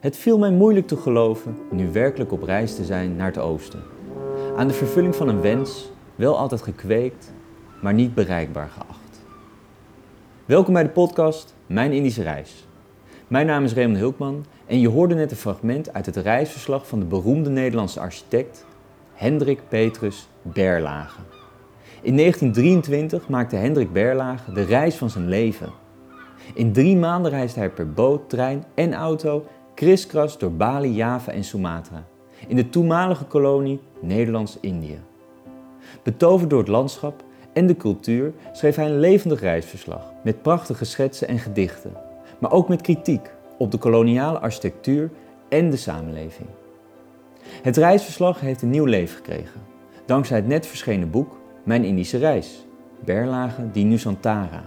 Het viel mij moeilijk te geloven nu werkelijk op reis te zijn naar het oosten. Aan de vervulling van een wens, wel altijd gekweekt, maar niet bereikbaar geacht. Welkom bij de podcast Mijn Indische Reis. Mijn naam is Raymond Hulkman en je hoorde net een fragment uit het reisverslag van de beroemde Nederlandse architect Hendrik Petrus Berlage. In 1923 maakte Hendrik Berlage de reis van zijn leven. In drie maanden reisde hij per boot, trein en auto kriskras door Bali, Java en Sumatra, in de toenmalige kolonie Nederlands-Indië. Betoverd door het landschap en de cultuur schreef hij een levendig reisverslag met prachtige schetsen en gedichten, maar ook met kritiek op de koloniale architectuur en de samenleving. Het reisverslag heeft een nieuw leven gekregen, dankzij het net verschenen boek Mijn Indische Reis, Berlage di Nusantara.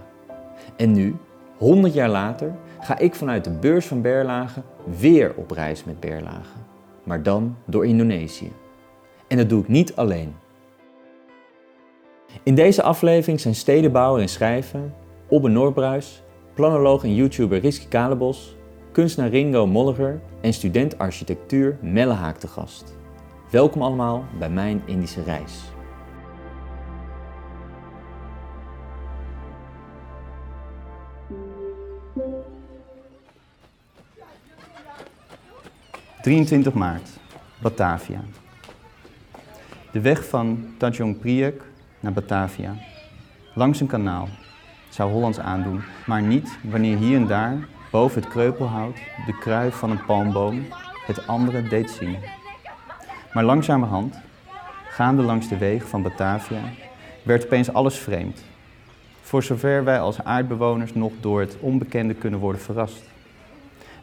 En nu, 100 jaar later, ga ik vanuit de beurs van Berlage weer op reis met Berlage. Maar dan door Indonesië. En dat doe ik niet alleen. In deze aflevering zijn stedenbouwer en schrijver Obbe Noorbruis, planoloog en YouTuber Rizky Kalebos, kunstenaar Ringo Molliger en student architectuur Melle Haak te gast. Welkom allemaal bij mijn Indische reis. ...23 maart, Batavia. De weg van Tanjung Priok naar Batavia. Langs een kanaal. Zou Hollands aandoen, maar niet wanneer hier en daar, boven het kreupelhout, de kruif van een palmboom het andere deed zien. Maar langzamerhand, gaande langs de wegen van Batavia, werd opeens alles vreemd. Voor zover wij als aardbewoners nog door het onbekende kunnen worden verrast.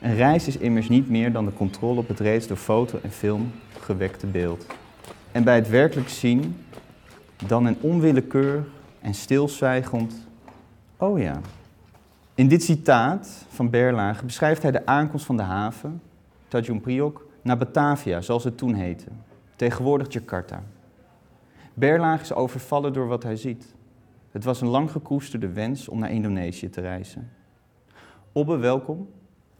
Een reis is immers niet meer dan de controle op het reeds door foto en film gewekte beeld. En bij het werkelijk zien, dan een onwillekeurig en stilzwijgend, oh ja. In dit citaat van Berlage beschrijft hij de aankomst van de haven, Tanjung Priok, naar Batavia, zoals het toen heette, tegenwoordig Jakarta. Berlage is overvallen door wat hij ziet. Het was een lang gekoesterde wens om naar Indonesië te reizen. Obbe, welkom.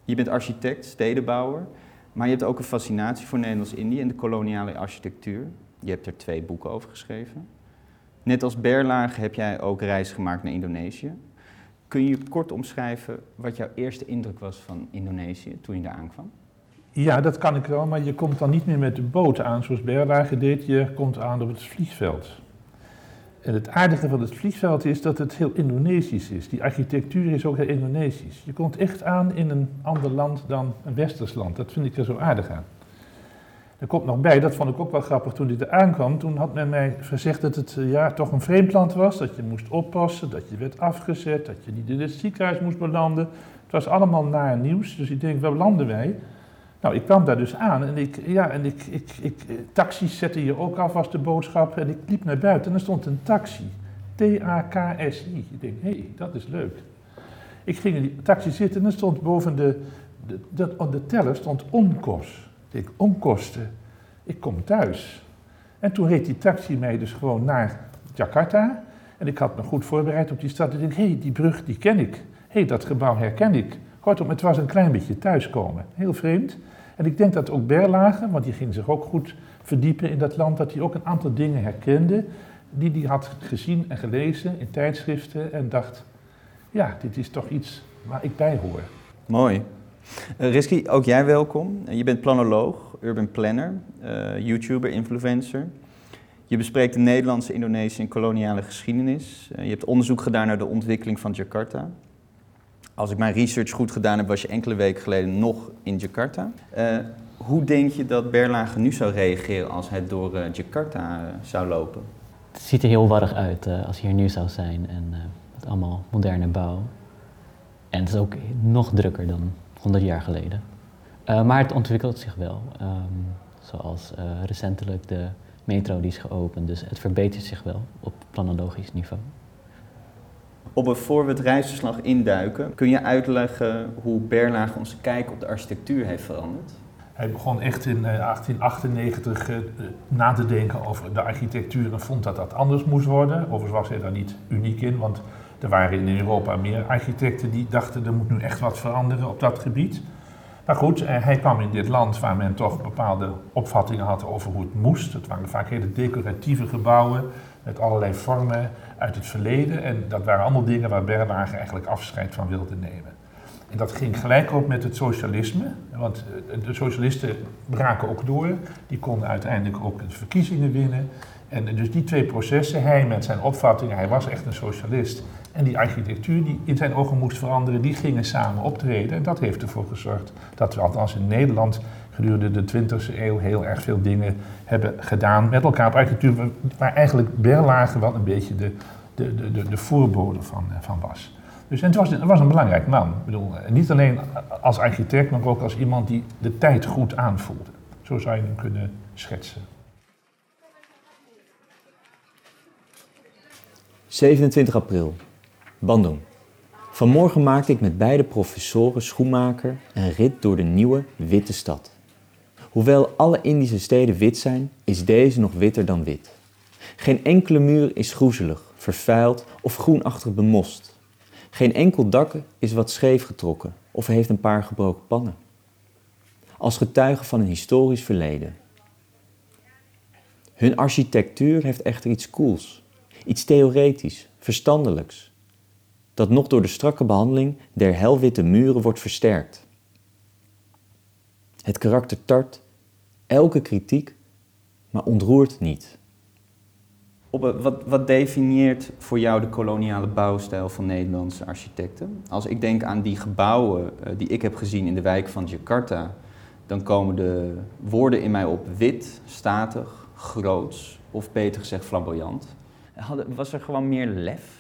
Je bent architect, stedenbouwer, maar je hebt ook een fascinatie voor Nederlands-Indië en de koloniale architectuur. Je hebt er twee boeken over geschreven. Net als Berlage heb jij ook reis gemaakt naar Indonesië. Kun je kort omschrijven wat jouw eerste indruk was van Indonesië toen je daar aankwam? Ja, dat kan ik wel, maar je komt dan niet meer met de boot aan zoals Berlage deed. Je komt aan op het vliegveld. En het aardige van het vliegveld is dat het heel Indonesisch is. Die architectuur is ook heel Indonesisch. Je komt echt aan in een ander land dan een westers land. Dat vind ik er zo aardig aan. Er komt nog bij, dat vond ik ook wel grappig toen dit er aankwam. Toen had men mij gezegd dat het ja, toch een vreemd land was. Dat je moest oppassen, dat je werd afgezet, dat je niet in het ziekenhuis moest belanden. Het was allemaal naar nieuws. Dus ik denk, waar landen wij? Nou, ik kwam daar dus aan en ik, ja, en ik, ik, ik, taxis zetten je ook af als de boodschap. En ik liep naar buiten en er stond een taxi. T-A-K-S-I. Ik denk, hé, hey, dat is leuk. Ik ging in die taxi zitten en er stond boven de, de, de, de teller stond onkost. Ik onkosten. Ik kom thuis. En toen reed die taxi mij dus gewoon naar Jakarta. En ik had me goed voorbereid op die stad. Ik denk, hé, hey, die brug die ken ik. Hé, hey, dat gebouw herken ik. Kortom, het was een klein beetje thuiskomen. Heel vreemd. En ik denk dat ook Berlage, want die ging zich ook goed verdiepen in dat land, dat hij ook een aantal dingen herkende die hij had gezien en gelezen in tijdschriften en dacht, ja, dit is toch iets waar ik bij hoor. Mooi. Uh, Rizky, ook jij welkom. Je bent planoloog, urban planner, uh, YouTuber, influencer. Je bespreekt de Nederlandse, Indonesische en koloniale geschiedenis. Uh, je hebt onderzoek gedaan naar de ontwikkeling van Jakarta. Als ik mijn research goed gedaan heb, was je enkele weken geleden nog in Jakarta. Uh, hoe denk je dat Berlage nu zou reageren als hij door uh, Jakarta uh, zou lopen? Het ziet er heel warrig uit als hij hier nu zou zijn en met allemaal moderne bouw. En het is ook nog drukker dan 100 jaar geleden. maar het ontwikkelt zich wel. Um, zoals recentelijk de metro die is geopend. Dus het verbetert zich wel op planologisch niveau. Op een reisverslag induiken, kun je uitleggen hoe Berlage onze kijk op de architectuur heeft veranderd? Hij begon echt in 1898 uh, na te denken over de architectuur en vond dat dat anders moest worden. Overigens was hij daar niet uniek in, want er waren in Europa meer architecten die dachten er moet nu echt wat veranderen op dat gebied. Maar goed, eh, hij kwam in dit land waar men toch bepaalde opvattingen had over hoe het moest. Het waren vaak hele decoratieve gebouwen met allerlei vormen uit het verleden. En dat waren allemaal dingen waar Berlage eigenlijk afscheid van wilde nemen. En dat ging gelijk op met het socialisme, want eh, de socialisten braken ook door. Die konden uiteindelijk ook de verkiezingen winnen. En dus die twee processen, hij met zijn opvattingen, hij was echt een socialist. En die architectuur die in zijn ogen moest veranderen, die gingen samen optreden. En dat heeft ervoor gezorgd dat we althans in Nederland gedurende de 20e eeuw heel erg veel dingen hebben gedaan met elkaar op architectuur, waar eigenlijk Berlage wel een beetje de, de, de, de voorbode van, eh, van was. Dus en het was, het was een belangrijk man. Ik bedoel, eh, niet alleen als architect, maar ook als iemand die de tijd goed aanvoelde. Zo zou je hem kunnen schetsen. 27 april, Bandung. Vanmorgen maakte ik met beide professoren Schoenmaker een rit door de nieuwe witte stad. Hoewel alle Indische steden wit zijn, is deze nog witter dan wit. Geen enkele muur is groezelig, vervuild of groenachtig bemost. Geen enkel dak is wat scheef getrokken of heeft een paar gebroken pannen. Als getuige van een historisch verleden. Hun architectuur heeft echter iets koels, iets theoretisch, verstandelijks, dat nog door de strakke behandeling der helwitte muren wordt versterkt. Het karakter tart elke kritiek, maar ontroert niet. wat, wat definieert voor jou de koloniale bouwstijl van Nederlandse architecten? Als ik denk aan die gebouwen eh, die ik heb gezien in de wijk van Jakarta, dan komen de woorden in mij op wit, statig, groots of beter gezegd flamboyant. was er gewoon meer lef?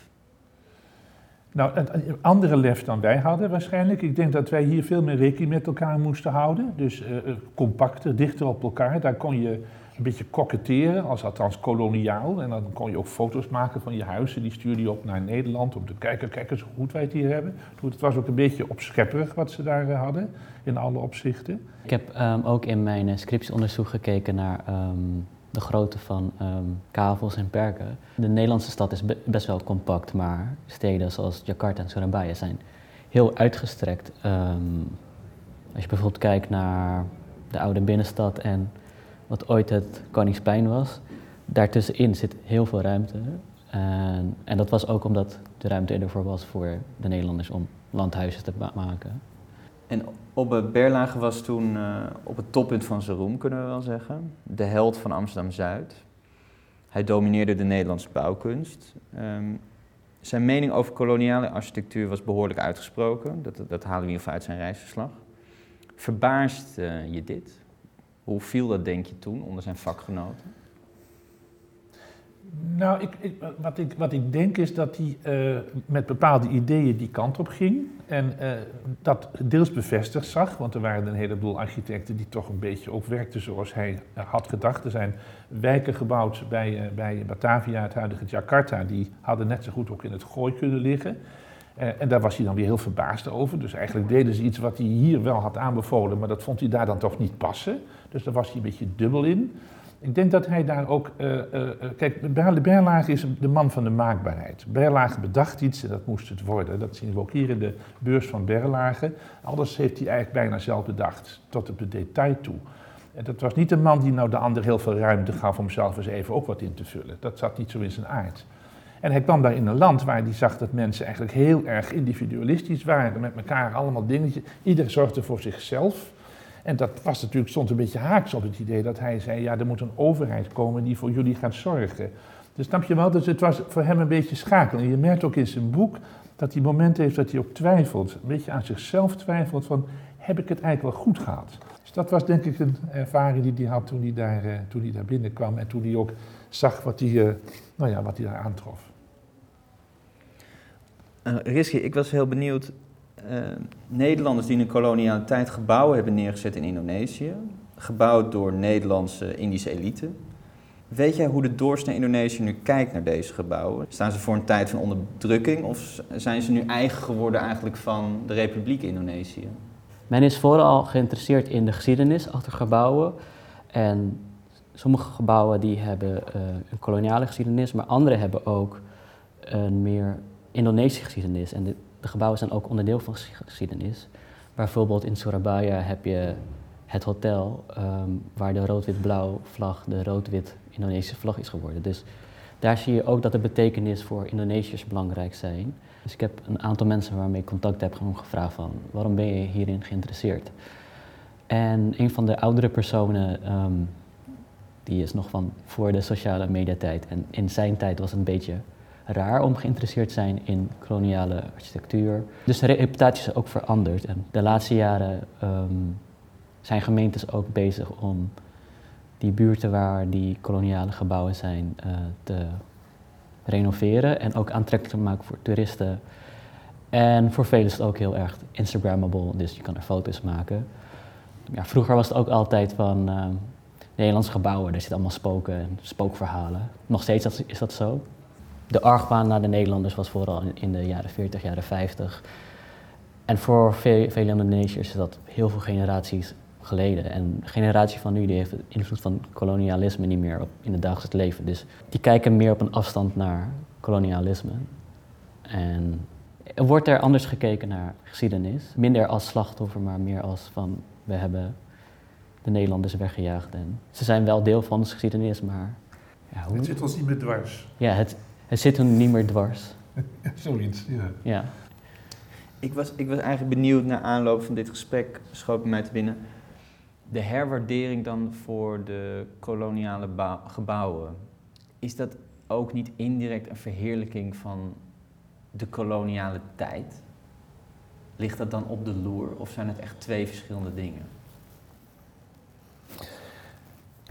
Nou, een andere lef dan wij hadden waarschijnlijk. Ik denk dat wij hier veel meer rekening met elkaar moesten houden. Dus uh, compacter, dichter op elkaar. Daar kon je een beetje koketteren, als althans koloniaal. En dan kon je ook foto's maken van je huizen. Die stuurde je op naar Nederland om te kijken, kijk eens hoe goed wij het hier hebben. Het was ook een beetje opschepperig wat ze daar uh, hadden, in alle opzichten. Ik heb um, ook in mijn scriptieonderzoek gekeken naar... Um de grootte van um, kavels en perken. De Nederlandse stad is best wel compact, maar steden zoals Jakarta en Surabaya zijn heel uitgestrekt. Um, als je bijvoorbeeld kijkt naar de oude binnenstad en wat ooit het Koningsplein was, daartussenin zit heel veel ruimte. En, en dat was ook omdat de ruimte ervoor was voor de Nederlanders om landhuizen te maken. En Obbe Berlage was toen uh, op het toppunt van zijn roem, kunnen we wel zeggen. De held van Amsterdam-Zuid. Hij domineerde de Nederlandse bouwkunst. Um, zijn mening over koloniale architectuur was behoorlijk uitgesproken. Dat, dat halen we in ieder geval uit zijn reisverslag. Verbaast uh, je dit? Hoe viel dat, denk je, toen onder zijn vakgenoten? Nou, ik, wat, ik, wat ik denk is dat hij uh, met bepaalde ideeën die kant op ging. En uh, dat deels bevestigd zag, want er waren een heleboel architecten die toch een beetje ook werkten zoals hij had gedacht. Er zijn wijken gebouwd bij, bij Batavia, het huidige Jakarta, die hadden net zo goed ook in het gooi kunnen liggen. en daar was hij dan weer heel verbaasd over. Dus eigenlijk deden ze iets wat hij hier wel had aanbevolen, maar dat vond hij daar dan toch niet passen. Dus daar was hij een beetje dubbel in. Ik denk dat hij daar ook. Uh, uh, kijk, Berlage is de man van de maakbaarheid. Berlage bedacht iets en dat moest het worden. Dat zien we ook hier in de beurs van Berlage. Alles heeft hij eigenlijk bijna zelf bedacht, tot op de detail toe. En dat was niet een man die nou de ander heel veel ruimte gaf om zelf eens even ook wat in te vullen. Dat zat niet zo in zijn aard. En hij kwam daar in een land waar hij zag dat mensen eigenlijk heel erg individualistisch waren, met elkaar allemaal dingetjes. Ieder zorgde voor zichzelf. En dat was natuurlijk, stond een beetje haaks op het idee dat hij zei, ja, er moet een overheid komen die voor jullie gaat zorgen. Dus snap je wel, dus het was voor hem een beetje schakelen. En je merkt ook in zijn boek dat hij momenten heeft dat hij ook twijfelt, een beetje aan zichzelf twijfelt van, heb ik het eigenlijk wel goed gehad? Dus dat was denk ik een ervaring die hij had toen hij daar, uh, toen hij daar binnenkwam en toen hij ook zag wat hij, uh, nou ja, wat hij daar aantrof. Uh, ik was heel benieuwd, Nederlanders die in koloniale tijd gebouwen hebben neergezet in Indonesië. Gebouwd door Nederlandse Indische elite. Weet jij hoe de doorsnee Indonesië nu kijkt naar deze gebouwen? Staan ze voor een tijd van onderdrukking of zijn ze nu eigen geworden eigenlijk van de Republiek Indonesië? Men is vooral geïnteresseerd in de geschiedenis achter gebouwen. En sommige gebouwen die hebben uh, een koloniale geschiedenis, maar andere hebben ook een meer Indonesische geschiedenis. En de gebouwen zijn ook onderdeel van geschiedenis. Bijvoorbeeld in Surabaya heb je het hotel ehm, waar de rood-wit-blauw vlag de rood-wit Indonesische vlag is geworden. Dus daar zie je ook dat de betekenis voor Indonesiërs belangrijk zijn. Dus ik heb een aantal mensen waarmee ik contact heb gewoon gevraagd van waarom ben je hierin geïnteresseerd? En een van de oudere personen, ehm, die is nog van voor de sociale mediatijd. En in zijn tijd was het een beetje raar om geïnteresseerd te zijn in koloniale architectuur. Dus de reputatie is ook veranderd. En de laatste jaren ehm, zijn gemeentes ook bezig om die buurten waar die koloniale gebouwen zijn uh, te renoveren en ook aantrekkelijk te maken voor toeristen. En voor velen is het ook heel erg Instagrammable, dus je kan er foto's maken. Ja, vroeger was het ook altijd van uh, Nederlandse gebouwen, daar zitten allemaal spoken en spookverhalen. Nog steeds is dat zo. De argbaan naar de Nederlanders was vooral in de jaren 40, jaren 50. En voor veel, Indonesiërs is dat heel veel generaties geleden. En de generatie van nu die heeft invloed van kolonialisme niet meer op, in het dagelijks leven. Dus die kijken meer op een afstand naar kolonialisme. En er wordt er anders gekeken naar geschiedenis. Minder als slachtoffer, maar meer als van we hebben de Nederlanders weggejaagd. En ze zijn wel deel van de geschiedenis, maar... Ja, hoe... Het zit ons niet meer dwars. Ja, het, het zit hun niet meer dwars. Zoiets, ja. ja. Ik was, ik was eigenlijk benieuwd naar aanloop van dit gesprek, schoot bij mij te binnen de herwaardering dan voor de koloniale gebouwen, is dat ook niet indirect een verheerlijking van de koloniale tijd? Ligt dat dan op de loer of zijn het echt twee verschillende dingen?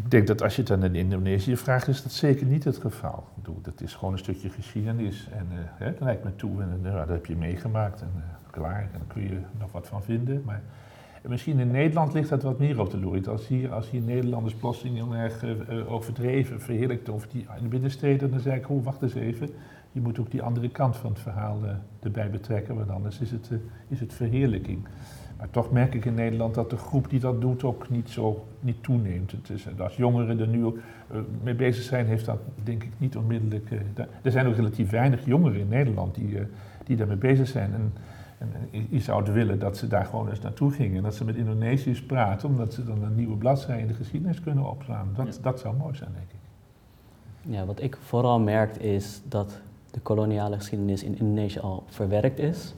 Ik denk dat als je het aan een Indonesië vraagt, is dat zeker niet het geval. Dat is gewoon een stukje geschiedenis en uh, hè, lijkt me toe en uh, dat heb je meegemaakt en uh, klaar. En daar kun je nog wat van vinden. Maar misschien in Nederland ligt dat wat meer op de loer. Als hier, als hier Nederlanders plotseling heel erg overdreven, verheerlijkt over die in de binnensteden, dan zeg ik, oh, wacht eens even. Je moet ook die andere kant van het verhaal erbij betrekken, want anders is het, is het verheerlijking. Maar toch merk ik in Nederland dat de groep die dat doet ook niet zo niet toeneemt. Het is, als jongeren er nu ook mee bezig zijn, heeft dat denk ik niet onmiddellijk. er zijn ook relatief weinig jongeren in Nederland die, die daarmee bezig zijn. En, en je zou willen dat ze daar gewoon eens naartoe gingen. En dat ze met Indonesiërs praten, omdat ze dan een nieuwe bladzijde in de geschiedenis kunnen opslaan. Dat, dat zou mooi zijn, denk ik. Ja, wat ik vooral merk is dat de koloniale geschiedenis in Indonesië al verwerkt is.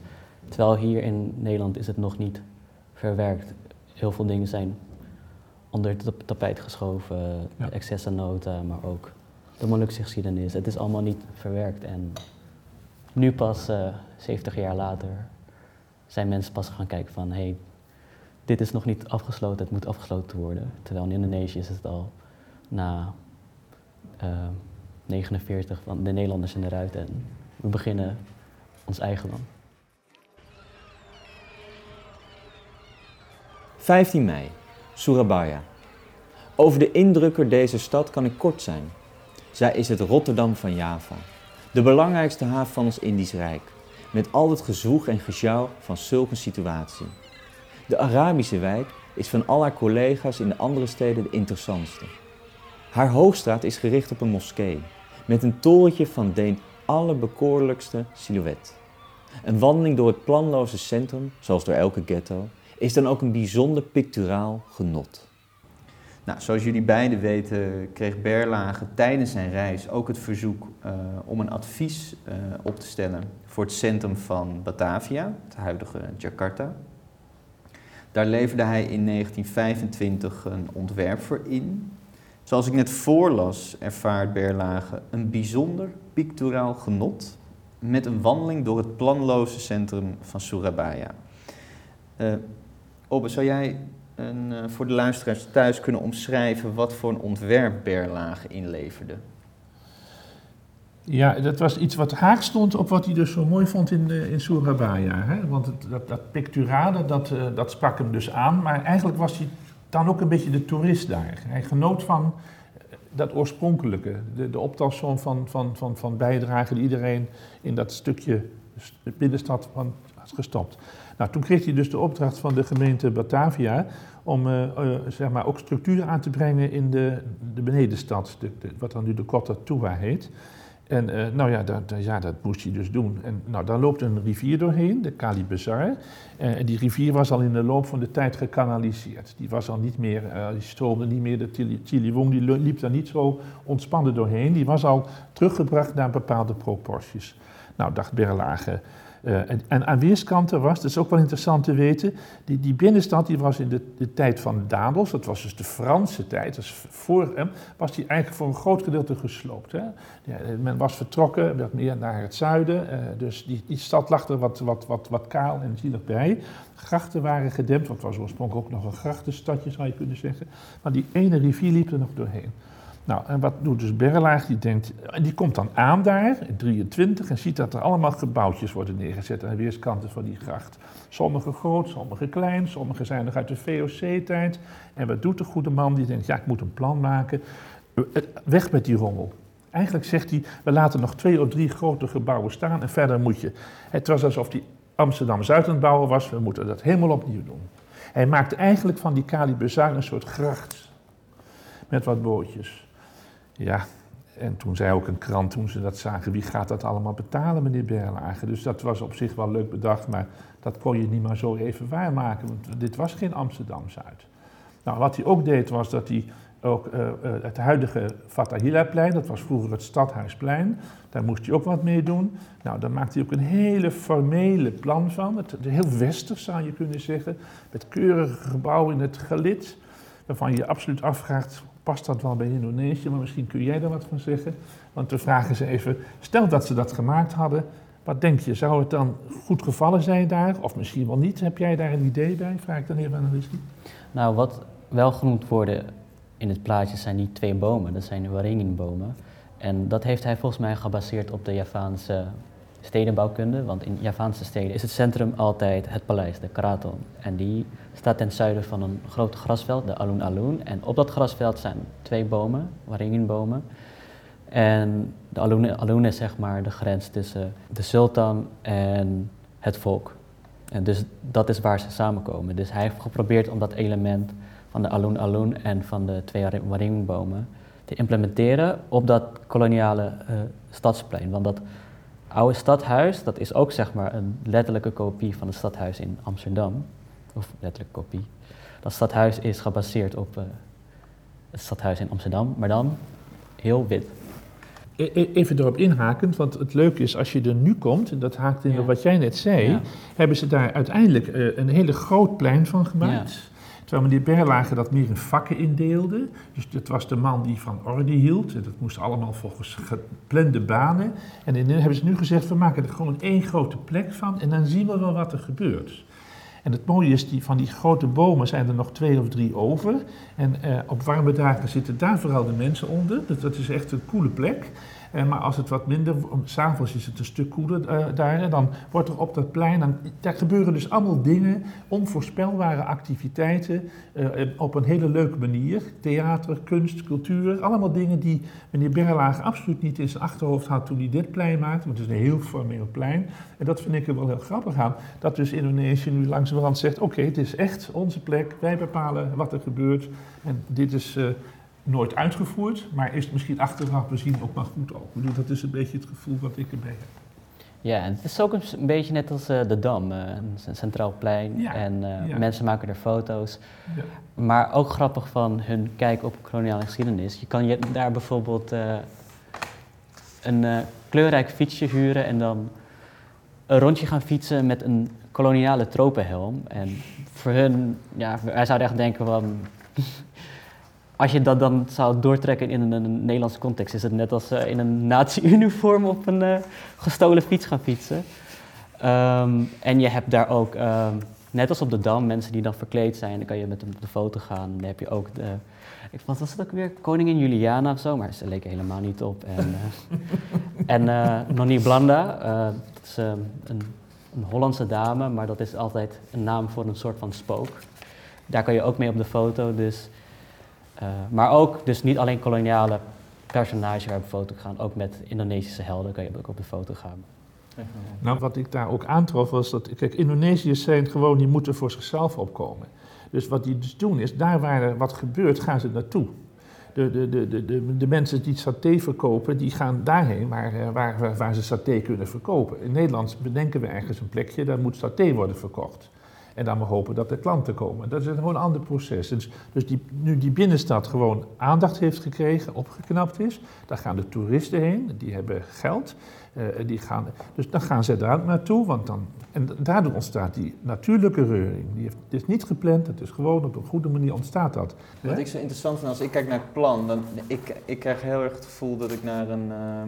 Terwijl hier in Nederland is het nog niet verwerkt. Heel veel dingen zijn onder het tapijt geschoven. Ja. De excessennota, maar ook de Molukse geschiedenis. Het is allemaal niet verwerkt. En nu pas, uh, eh, 70 jaar later, zijn mensen pas gaan kijken van hé, hey, dit is nog niet afgesloten, het moet afgesloten worden. Terwijl in Indonesië is het al na uh, 49 van de Nederlanders zijn eruit en we beginnen ons eigen land. 15 mei, Surabaya. Over de indrukker deze stad kan ik kort zijn. Zij is het Rotterdam van Java, de belangrijkste haven van ons Indisch Rijk met al het gezoeg en gesjouw van zulke situatie. De Arabische wijk is van al haar collega's in de andere steden de interessantste. Haar hoofdstraat is gericht op een moskee, met een torentje van de allerbekoorlijkste silhouet. Een wandeling door het planloze centrum, zoals door elke ghetto, is dan ook een bijzonder picturaal genot. Nou, zoals jullie beiden weten kreeg Berlage tijdens zijn reis ook het verzoek uh, om een advies uh, op te stellen voor het centrum van Batavia, het huidige Jakarta. Daar leverde hij in 1925 een ontwerp voor in. Zoals ik net voorlas, ervaart Berlage een bijzonder picturaal genot met een wandeling door het planloze centrum van Surabaya. Uh, Obbe, zou jij een, uh, voor de luisteraars thuis kunnen omschrijven wat voor een ontwerp Berlage inleverde? Ja, dat was iets wat haak stond op wat hij dus zo mooi vond in, uh, in Surabaya. Hè? Want dat, dat picturale, dat, uh, dat sprak hem dus aan. Maar eigenlijk was hij dan ook een beetje de toerist daar. Hij genoot van dat oorspronkelijke. De, de optelsom van, van, van, van bijdrage die iedereen in dat stukje binnenstad had gestopt. Nou, toen kreeg hij dus de opdracht van de gemeente Batavia om uh, uh, zeg maar ook structuren aan te brengen in de, de benedenstad, de, de, wat dan nu de Kota Tua heet. En uh, nou ja dat, ja, dat moest hij dus doen. En nou, daar loopt een rivier doorheen, de Kali. Uh, en die rivier was al in de loop van de tijd gekanaliseerd. Die was al niet meer, die stroomde niet meer, de Chiliwong die liep daar niet zo ontspannen doorheen. Die was al teruggebracht naar bepaalde proporties. Nou, dacht Berlage, uh, en, aan weerskanten was, dat is ook wel interessant te weten, die, die binnenstad die was in de, de tijd van Dadels, dat was dus de Franse tijd, dus voor hem, was die eigenlijk voor een groot gedeelte gesloopt. Hè? Ja, men was vertrokken, werd meer naar het zuiden, uh, dus die, die stad lag er wat, wat, wat, wat kaal en zielig bij. Grachten waren gedempt, want het was oorspronkelijk ook nog een grachtenstadje zou je kunnen zeggen, maar die ene rivier liep er nog doorheen. Nou, en wat doet dus Berlaag? Die, denkt, en die komt dan aan daar, in 23, en ziet dat er allemaal gebouwtjes worden neergezet aan de weerskanten van die gracht. Sommige groot, sommige klein, sommige zijn nog uit de VOC-tijd. En wat doet de goede man? Die denkt, ja, ik moet een plan maken. Weg met die rommel. Eigenlijk zegt hij, we laten nog twee of drie grote gebouwen staan en verder moet je. Het was alsof hij Amsterdam-Zuid bouwen was, we moeten dat helemaal opnieuw doen. Hij maakte eigenlijk van die Kali een soort gracht. Met wat bootjes. Ja, en toen zei ook een krant, toen ze dat zagen, wie gaat dat allemaal betalen, meneer Berlage? Dus dat was op zich wel leuk bedacht, maar dat kon je niet maar zo even waarmaken, want dit was geen Amsterdam-Zuid. Nou, wat hij ook deed, was dat hij ook uh, uh, het huidige Fatahila-plein, dat was vroeger het Stadhuisplein, daar moest hij ook wat mee doen. Nou, daar maakte hij ook een hele formele plan van, het, heel westers zou je kunnen zeggen, met keurige gebouwen in het gelid, waarvan je je absoluut afvraagt, past dat wel bij Indonesië, maar misschien kun jij daar wat van zeggen. Want we vragen ze even, stel dat ze dat gemaakt hadden, wat denk je, zou het dan goed gevallen zijn daar? Of misschien wel niet? Heb jij daar een idee bij? Vraag ik dan even aan Rizky. Nou, wat wel genoemd worden in het plaatje zijn die twee bomen. Dat zijn de waringin-bomen. En dat heeft hij volgens mij gebaseerd op de Javaanse stedenbouwkunde. Want in Javaanse steden is het centrum altijd het paleis, de Kraton. En die staat ten zuiden van een groot grasveld, de Alun Alun. En op dat grasveld zijn twee bomen, waringinbomen. En de Alun, Alun is zeg maar de grens tussen de sultan en het volk. En dus dat is waar ze samenkomen. Dus hij heeft geprobeerd om dat element van de Alun Alun en van de twee waringinbomen te implementeren op dat koloniale uh, stadsplein. Want dat oude stadhuis, dat is ook zeg maar een letterlijke kopie van het stadhuis in Amsterdam. Of letterlijke kopie. Dat stadhuis is gebaseerd op uh, het stadhuis in Amsterdam, maar dan heel wit. E-, e-, even erop inhakend, want het leuke is als je er nu komt, en dat haakt in op wat jij net zei, hebben ze daar uiteindelijk uh, een hele groot plein van gemaakt. Ja. Terwijl meneer Berlage dat meer in vakken indeelde. Dus dat was de man die van orde hield. Dat moest allemaal volgens geplande banen. En in, hebben ze nu gezegd, we maken er gewoon één grote plek van en dan zien we wel wat er gebeurt. En het mooie is, die, van die grote bomen zijn er nog twee of drie over. En eh, op warme dagen zitten daar vooral de mensen onder. Dus dat is echt een coole plek. Uh, maar als het wat minder, s'avonds is het een stuk koeler uh, daar, dan wordt er op dat plein, dan, daar gebeuren dus allemaal dingen, onvoorspelbare activiteiten, uh, op een hele leuke manier. Theater, kunst, cultuur, allemaal dingen die meneer Berlage absoluut niet in zijn achterhoofd had toen hij dit plein maakte, want het is een heel formeel plein. En dat vind ik er wel heel grappig aan, dat dus Indonesië nu langzamerhand zegt, oké, het is echt onze plek, wij bepalen wat er gebeurt en dit is nooit uitgevoerd, maar is het misschien achteraf bezien ook maar goed ook. Ik bedoel, dat is een beetje het gevoel wat ik erbij heb. Ja, en het is ook een, beetje net als uh, de Dam, uh, een centraal plein. en uh, mensen maken er foto's. Ja. Maar ook grappig van hun kijk op koloniale geschiedenis. Je kan je daar bijvoorbeeld een kleurrijk fietsje huren en dan een rondje gaan fietsen met een koloniale tropenhelm. En voor hun, ja, wij zouden echt denken van als je dat dan zou doortrekken in een, Nederlandse context, is het net als uh, in een nazi-uniform op een uh, gestolen fiets gaan fietsen. Um, en je hebt daar ook, um, net als op de Dam, mensen die dan verkleed zijn. Dan kan je met hem op de foto gaan. Dan heb je ook de, ik, wat was het ook weer? Koningin Juliana of zo, maar ze leek helemaal niet op. En, uh, en Blanda, dat is een, een Hollandse dame, maar dat is altijd een naam voor een soort van spook. Daar kan je ook mee op de foto, dus... Uh, maar ook, dus niet alleen koloniale personages waar op de foto gaan, ook met Indonesische helden kan je ook op de foto gaan. Nou, wat ik daar ook aantrof was dat, kijk, Indonesiërs zijn gewoon, die moeten voor zichzelf opkomen. Dus wat die dus doen is, daar waar er wat gebeurt, gaan ze naartoe. de, de, de, de, de, mensen die saté verkopen, die gaan daarheen waar, eh, waar, waar ze saté kunnen verkopen. In Nederland bedenken we ergens een plekje, daar moet saté worden verkocht. En dan maar hopen dat er klanten komen. Dat is gewoon een ander proces. Dus, dus die, nu die binnenstad gewoon aandacht heeft gekregen, opgeknapt is, daar gaan de toeristen heen, die hebben geld. Uh, die gaan, dus dan gaan ze daar naartoe, want dan, en daardoor ontstaat die natuurlijke reuring. Die heeft, het is niet gepland, het is gewoon op een goede manier ontstaat dat. Wat ik zo interessant vind als ik kijk naar het plan, dan ik, ik krijg heel erg het gevoel dat ik naar een... Uh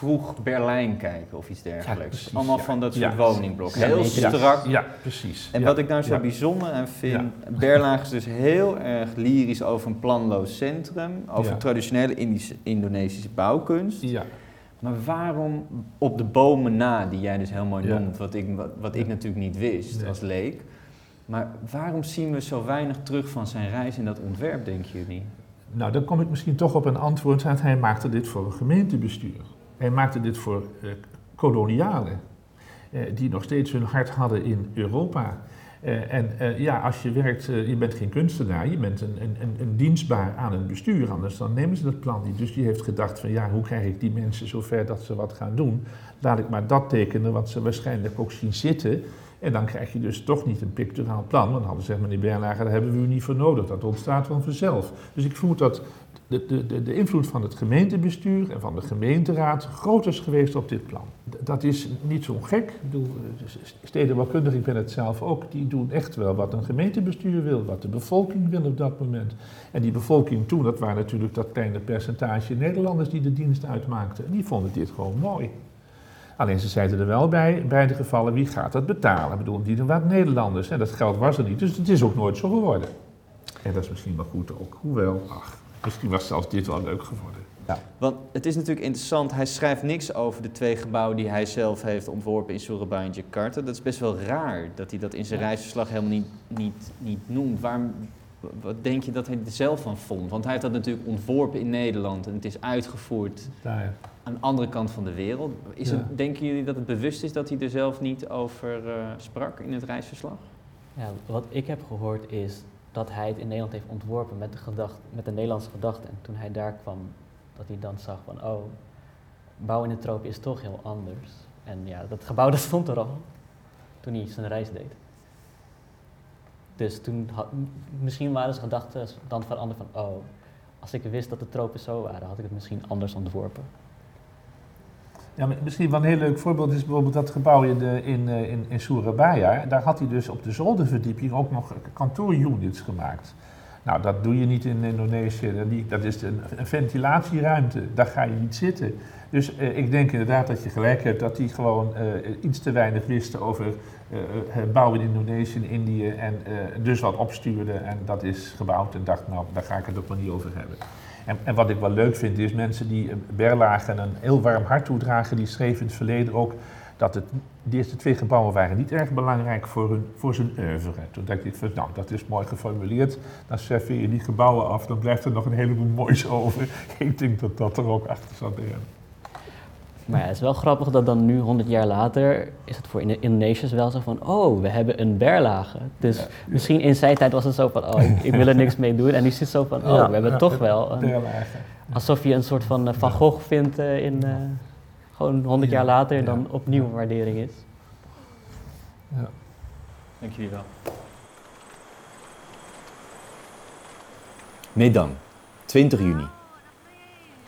vroeg Berlijn kijken of iets dergelijks. Allemaal van dat soort woningblokken. Heel strak. Ja, precies. En wat ik nou zo bijzonder aan vind, Berlage is dus heel erg lyrisch over een planloos centrum, over traditionele Indische, Indonesische bouwkunst. Ja. Maar waarom op de bomen na, die jij dus heel mooi noemt, wat ik, wat, wat ik natuurlijk niet wist als leek. Maar waarom zien we zo weinig terug van zijn reis in dat ontwerp, denken jullie? Nou, dan kom ik misschien toch op een antwoord. Hij maakte dit voor een gemeentebestuur. Hij maakte dit voor uh, kolonialen, uh, die nog steeds hun hart hadden in Europa. Uh, en ja, als je werkt, je bent geen kunstenaar, je bent een, een, een, dienstbaar aan het bestuur, anders dan nemen ze dat plan niet. Dus die heeft gedacht van ja, hoe krijg ik die mensen zover dat ze wat gaan doen? Laat ik maar dat tekenen wat ze waarschijnlijk ook zien zitten. En dan krijg je dus toch niet een picturaal plan. Want dan hadden ze gezegd, meneer Bernhagen, daar hebben we u niet voor nodig. Dat ontstaat van vanzelf. Dus ik vermoed dat de, de, de, invloed van het gemeentebestuur en van de gemeenteraad groot is geweest op dit plan. Dat is niet zo gek. Ik bedoel, stedenbouwkundig, ik ben het zelf ook, die doen echt wel wat een gemeentebestuur wil, wat de bevolking wil op dat moment. En die bevolking toen, dat waren natuurlijk dat kleine percentage Nederlanders die de dienst uitmaakten. En die vonden dit gewoon mooi. Alleen ze zeiden er wel bij, in beide gevallen, wie gaat dat betalen? Ik bedoel, die doen wat Nederlanders. En dat geld was er niet, dus het is ook nooit zo geworden. En dat is misschien wel goed ook, hoewel, ach, Misschien was zelfs dit wel leuk geworden. Ja. Want het is natuurlijk interessant, hij schrijft niks over de twee gebouwen die hij zelf heeft ontworpen in Surabaya en Jakarta. Dat is best wel raar dat hij dat in zijn reisverslag helemaal niet, niet, niet noemt. Waarom, wat denk je dat hij er zelf van vond? Want hij heeft dat natuurlijk ontworpen in Nederland en het is uitgevoerd Daar. aan de andere kant van de wereld. Is het, denken jullie dat het bewust is dat hij er zelf niet over uh, sprak in het reisverslag? Ja, wat ik heb gehoord is dat hij het in Nederland heeft ontworpen met de, gedacht, met de Nederlandse gedachte. En toen hij daar kwam, dat hij dan zag van, oh, bouwen in de tropen is toch heel anders. En ja, dat gebouw dat stond er al toen hij zijn reis deed. Dus toen misschien waren zijn gedachten dan veranderd van, oh, als ik wist dat de tropen zo waren, had ik het misschien anders ontworpen. Ja, misschien wel een heel leuk voorbeeld is bijvoorbeeld dat gebouw in, de, in, eh, in, in Surabaya. Daar had hij dus op de zolderverdieping ook nog kantoorunits gemaakt. Nou, dat doe je niet in Indonesië. Dat is een, ventilatieruimte. Daar ga je niet zitten. Dus eh, ik denk inderdaad dat je gelijk hebt dat hij gewoon uh, iets te weinig wist over uh, het bouwen in Indonesië en Indië. En dus wat opstuurde en dat is gebouwd. En dacht, nou, daar ga ik het ook maar niet over hebben. En, wat ik wel leuk vind is mensen die Berlage een heel warm hart toedragen, die schreven in het verleden ook dat het, de eerste twee gebouwen waren niet erg belangrijk voor, hun, voor zijn oeuvre. Toen dacht ik van, nou, dat is mooi geformuleerd. Dan serveer je die gebouwen af, dan blijft er nog een heleboel moois over. ik denk dat dat er ook achter zat. Maar ja, het is wel grappig dat dan nu, 100 jaar later, is het voor Indonesiërs wel zo van, oh, we hebben een berlage. Dus misschien in zijn tijd was het zo van, oh, ik, wil er niks mee doen. En nu is het zo van, oh, we hebben toch wel een... Berlage. Alsof je een soort van uh, Van Gogh vindt uh, in, uh, gewoon 100 jaar later, dan opnieuw waardering is. Ja. Dank jullie wel. Medang, 20 juni.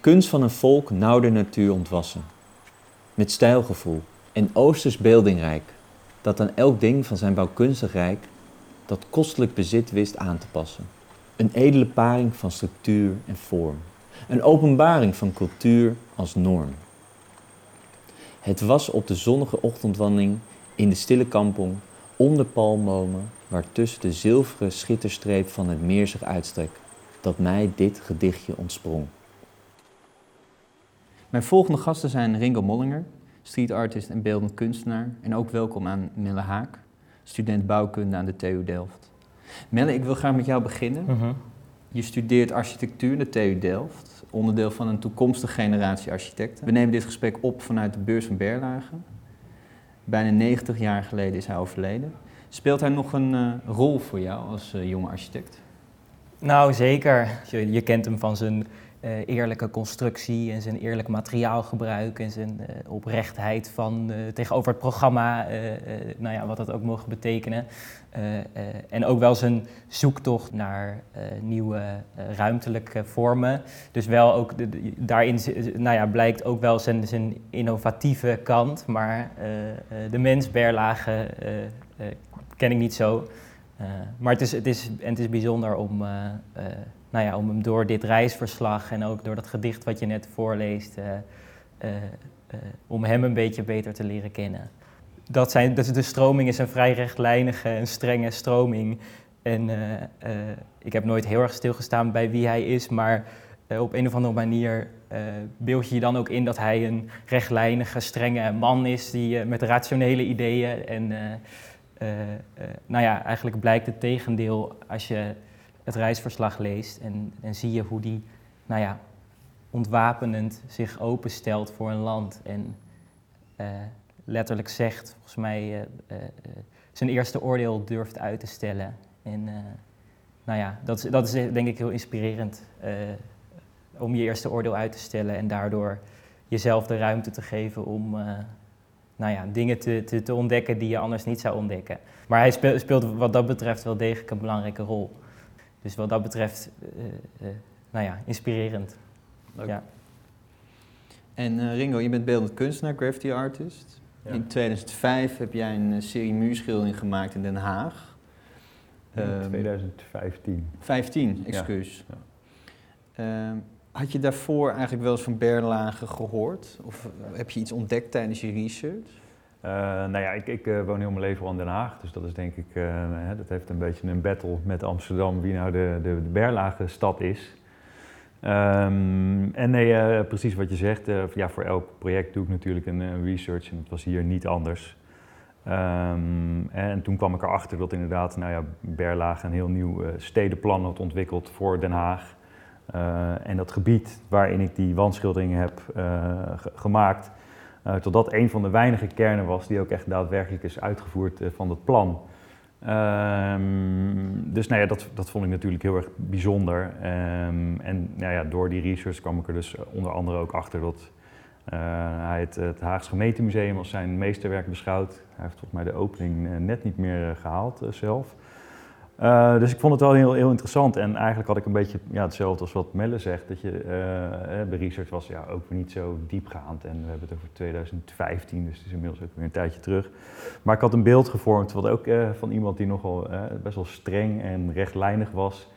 Kunst van een volk nauw de natuur ontwassen met stijlgevoel en oosters beeldingrijk, dat aan elk ding van zijn bouwkunstig rijk dat kostelijk bezit wist aan te passen. Een edele paring van structuur en vorm, een openbaring van cultuur als norm. Het was op de zonnige ochtendwandeling in de stille kampong onder palmbomen, waartussen de zilveren schitterstreep van het meer zich uitstrekt, dat mij dit gedichtje ontsprong. Mijn volgende gasten zijn Ringo Mollinger, street artist en beeldend kunstenaar. En ook welkom aan Melle Haak, student bouwkunde aan de TU Delft. Melle, ik wil graag met jou beginnen. Mhm. Je studeert architectuur aan de TU Delft, onderdeel van een toekomstige generatie architecten. We nemen dit gesprek op vanuit de beurs van Berlage. Bijna 90 jaar geleden is hij overleden. Speelt hij nog een uh, rol voor jou als uh, jonge architect? Nou, zeker. Je, je kent hem van zijn eh, eerlijke constructie en zijn eerlijk materiaalgebruik en zijn uh, oprechtheid van, uh, tegenover het programma, nou ja, wat dat ook mogen betekenen. en ook wel zijn zoektocht naar nieuwe ruimtelijke vormen. Dus wel ook daarin nou ja, blijkt ook wel zijn, zijn innovatieve kant, maar de mens Berlage ken ik niet zo. Maar het is, het, is, en het is bijzonder om nou ja, om hem door dit reisverslag en ook door dat gedicht wat je net voorleest, om hem een beetje beter te leren kennen. Dat zijn, dus de stroming is een vrij rechtlijnige en strenge stroming. En ik heb nooit heel erg stilgestaan bij wie hij is, maar op een of andere manier beeld je je dan ook in dat hij een rechtlijnige, strenge man is die, met rationele ideeën. En nou ja, eigenlijk blijkt het tegendeel als je het reisverslag leest en, en zie je hoe die, nou ja, ontwapenend zich openstelt voor een land en uh, letterlijk zegt, volgens mij, zijn eerste oordeel durft uit te stellen. En nou ja, dat is, dat is denk ik heel inspirerend om je eerste oordeel uit te stellen en daardoor jezelf de ruimte te geven om nou ja, dingen te, te, te, ontdekken die je anders niet zou ontdekken. Maar hij speelt, speelt wat dat betreft wel degelijk een belangrijke rol. Dus wat dat betreft, uh, uh, nou ja, inspirerend. Leuk. Ja. En uh, Ringo, je bent beeldend kunstenaar, graffiti artist. Ja. In 2005 heb jij een serie muurschildering gemaakt in Den Haag. In um, 2015. 15, excuus. Ja. Ja. Um, had je daarvoor eigenlijk wel eens van Berlage gehoord? Of heb je iets ontdekt tijdens je research? Uh, nou ja, ik, ik uh, woon heel mijn leven al in Den Haag, dus dat is denk ik, hè, dat heeft een beetje een battle met Amsterdam wie nou de, de, Berlage stad is. Um, en nee, precies wat je zegt, ja, voor elk project doe ik natuurlijk een, research en dat was hier niet anders. Um, en toen kwam ik erachter dat inderdaad, nou ja, Berlage een heel nieuw stedenplan had ontwikkeld voor Den Haag. En dat gebied waarin ik die wandschilderingen heb gemaakt, uh, totdat een van de weinige kernen was die ook echt daadwerkelijk is uitgevoerd van dat plan. Um, dus nou ja, dat, dat vond ik natuurlijk heel erg bijzonder. Um, en nou ja, door die research kwam ik er dus onder andere ook achter dat hij het, het Haags Gemeentemuseum als zijn meesterwerk beschouwt. Hij heeft volgens mij de opening net niet meer gehaald zelf. Uh, dus ik vond het wel heel, heel interessant. En eigenlijk had ik een beetje ja, hetzelfde als wat Melle zegt. Dat je, de research was ja, ook niet zo diepgaand. En we hebben het over 2015, dus het is inmiddels ook weer een tijdje terug. Maar ik had een beeld gevormd wat ook uh, van iemand die nogal best wel streng en rechtlijnig was.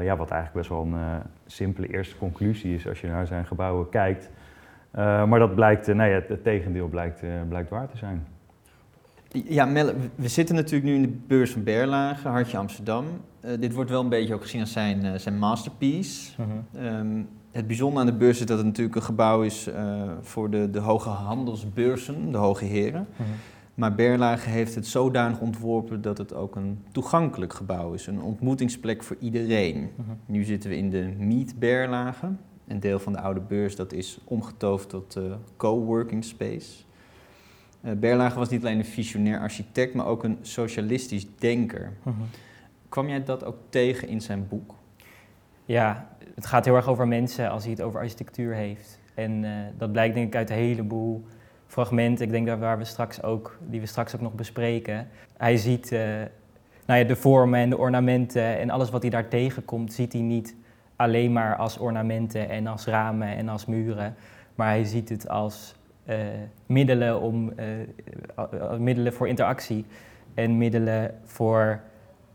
ja, wat eigenlijk best wel een simpele eerste conclusie is als je naar zijn gebouwen kijkt. maar dat blijkt, ja, het, het tegendeel blijkt, blijkt waar te zijn. Ja, Melle, we zitten natuurlijk nu in de beurs van Berlage, Hartje Amsterdam. Uh, dit wordt wel een beetje ook gezien als zijn, uh, zijn masterpiece. Uh -huh. um, het bijzondere aan de beurs is dat het natuurlijk een gebouw is uh, voor de, de hoge handelsbeurzen, de hoge heren. -huh. Maar Berlage heeft het zodanig ontworpen dat het ook een toegankelijk gebouw is. Een ontmoetingsplek voor iedereen. -huh. Nu zitten we in de Meet Berlage. Een deel van de oude beurs dat is omgetoverd tot coworking space. Uh, Berlage was niet alleen een visionair architect, maar ook een socialistisch denker. -huh. Kwam jij dat ook tegen in zijn boek? Ja, het gaat heel erg over mensen als hij het over architectuur heeft. En uh, dat blijkt denk ik uit een heleboel fragmenten, ik denk dat waar we straks ook, die we straks ook nog bespreken. Hij ziet uh, nou ja, de vormen en de ornamenten en alles wat hij daar tegenkomt, ziet hij niet alleen maar als ornamenten en als ramen en als muren. Maar hij ziet het als middelen, om, uh, middelen voor interactie en middelen voor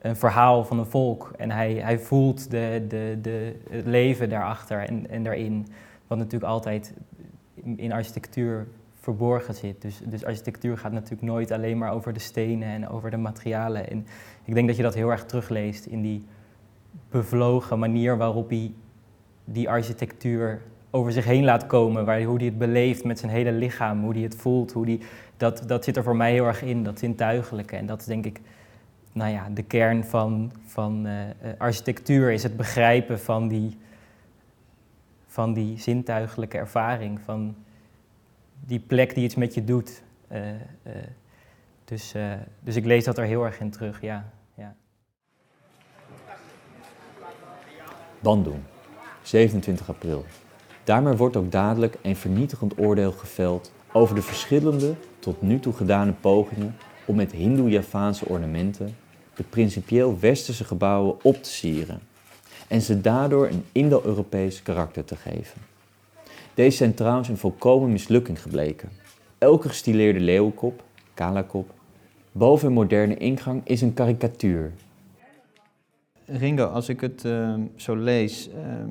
een verhaal van een volk. En hij, hij voelt de, de, de, het leven daarachter en, en daarin, wat natuurlijk altijd in architectuur verborgen zit. Dus, dus architectuur gaat natuurlijk nooit alleen maar over de stenen en over de materialen. En ik denk dat je dat heel erg terugleest in die bevlogen manier waarop hij die architectuur over zich heen laat komen. Waar, hoe hij het beleeft met zijn hele lichaam, hoe hij het voelt. Hoe die, dat, dat zit er voor mij heel erg in, dat zintuigelijke. En dat is denk ik nou ja, de kern van, van uh, architectuur, is het begrijpen van die, van die zintuigelijke ervaring. Van die plek die iets met je doet. Uh, dus, dus ik lees dat er heel erg in terug, ja. ja. Bandung, 27 april. Daarmee wordt ook dadelijk een vernietigend oordeel geveld over de verschillende tot nu toe gedane pogingen om met Hindoe-Javaanse ornamenten de principieel westerse gebouwen op te sieren en ze daardoor een Indo-Europees karakter te geven. Deze zijn trouwens een volkomen mislukking gebleken. Elke gestileerde leeuwenkop, kalakop, boven een moderne ingang is een karikatuur. Ringo, als ik het ehm, zo lees, ehm,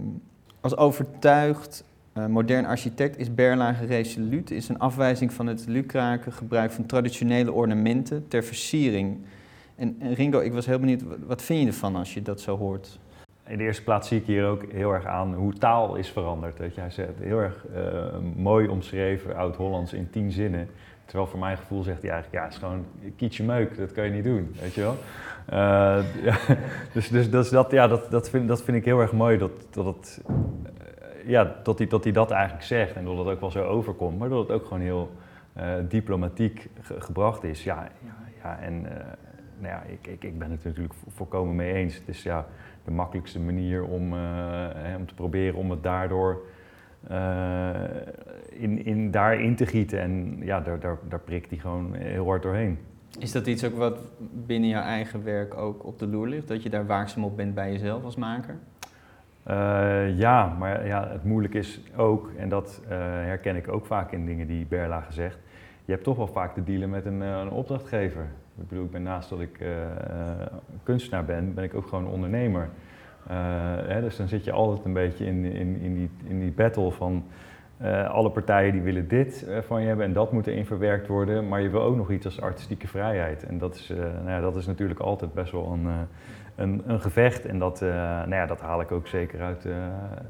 als overtuigd eh, modern architect is Berlage resoluut, is een afwijzing van het lukrake gebruik van traditionele ornamenten ter versiering. En, Ringo, ik was heel benieuwd, wat- vind je ervan als je dat zo hoort? In de eerste plaats zie ik hier ook heel erg aan hoe taal is veranderd. Je. Hij zegt heel erg eh, mooi omschreven, oud-Hollands in tien zinnen. Terwijl voor mijn gevoel zegt hij eigenlijk, ja, het is gewoon kietje meuk, dat kan je niet doen, weet je wel. Eh, dus dus, dat, ja, dat, dat, vind, dat vind ik heel erg mooi, dat, dat, eh, ja, dat, hij, dat hij dat eigenlijk zegt en dat het ook wel zo overkomt, maar dat het ook gewoon heel eh, diplomatiek ge- gebracht is. Ja, ja, en nou ja, ik, ik, ik ben het natuurlijk vo- volkomen mee eens. Het is ja, de makkelijkste manier om, om te proberen om het daardoor in, in, daarin te gieten. En ja, daar, daar, daar prikt hij gewoon heel hard doorheen. Is dat iets ook wat binnen jouw eigen werk ook op de loer ligt? Dat je daar waakzaam op bent bij jezelf als maker? Eh, ja, maar ja, het moeilijke is ook, en dat eh, herken ik ook vaak in dingen die Berlage zegt, je hebt toch wel vaak te dealen met een, eh, een opdrachtgever. Ik bedoel, ik ben naast dat ik eh, eh, kunstenaar ben, ben ik ook gewoon ondernemer. Eh, dus dan zit je altijd een beetje in, in, in, die, in die battle van eh, alle partijen die willen dit eh, van je hebben en dat moet erin verwerkt worden, maar je wil ook nog iets als artistieke vrijheid. En dat is, nou ja, dat is natuurlijk altijd best wel een, een, een gevecht en dat, nou ja, dat haal ik ook zeker uit,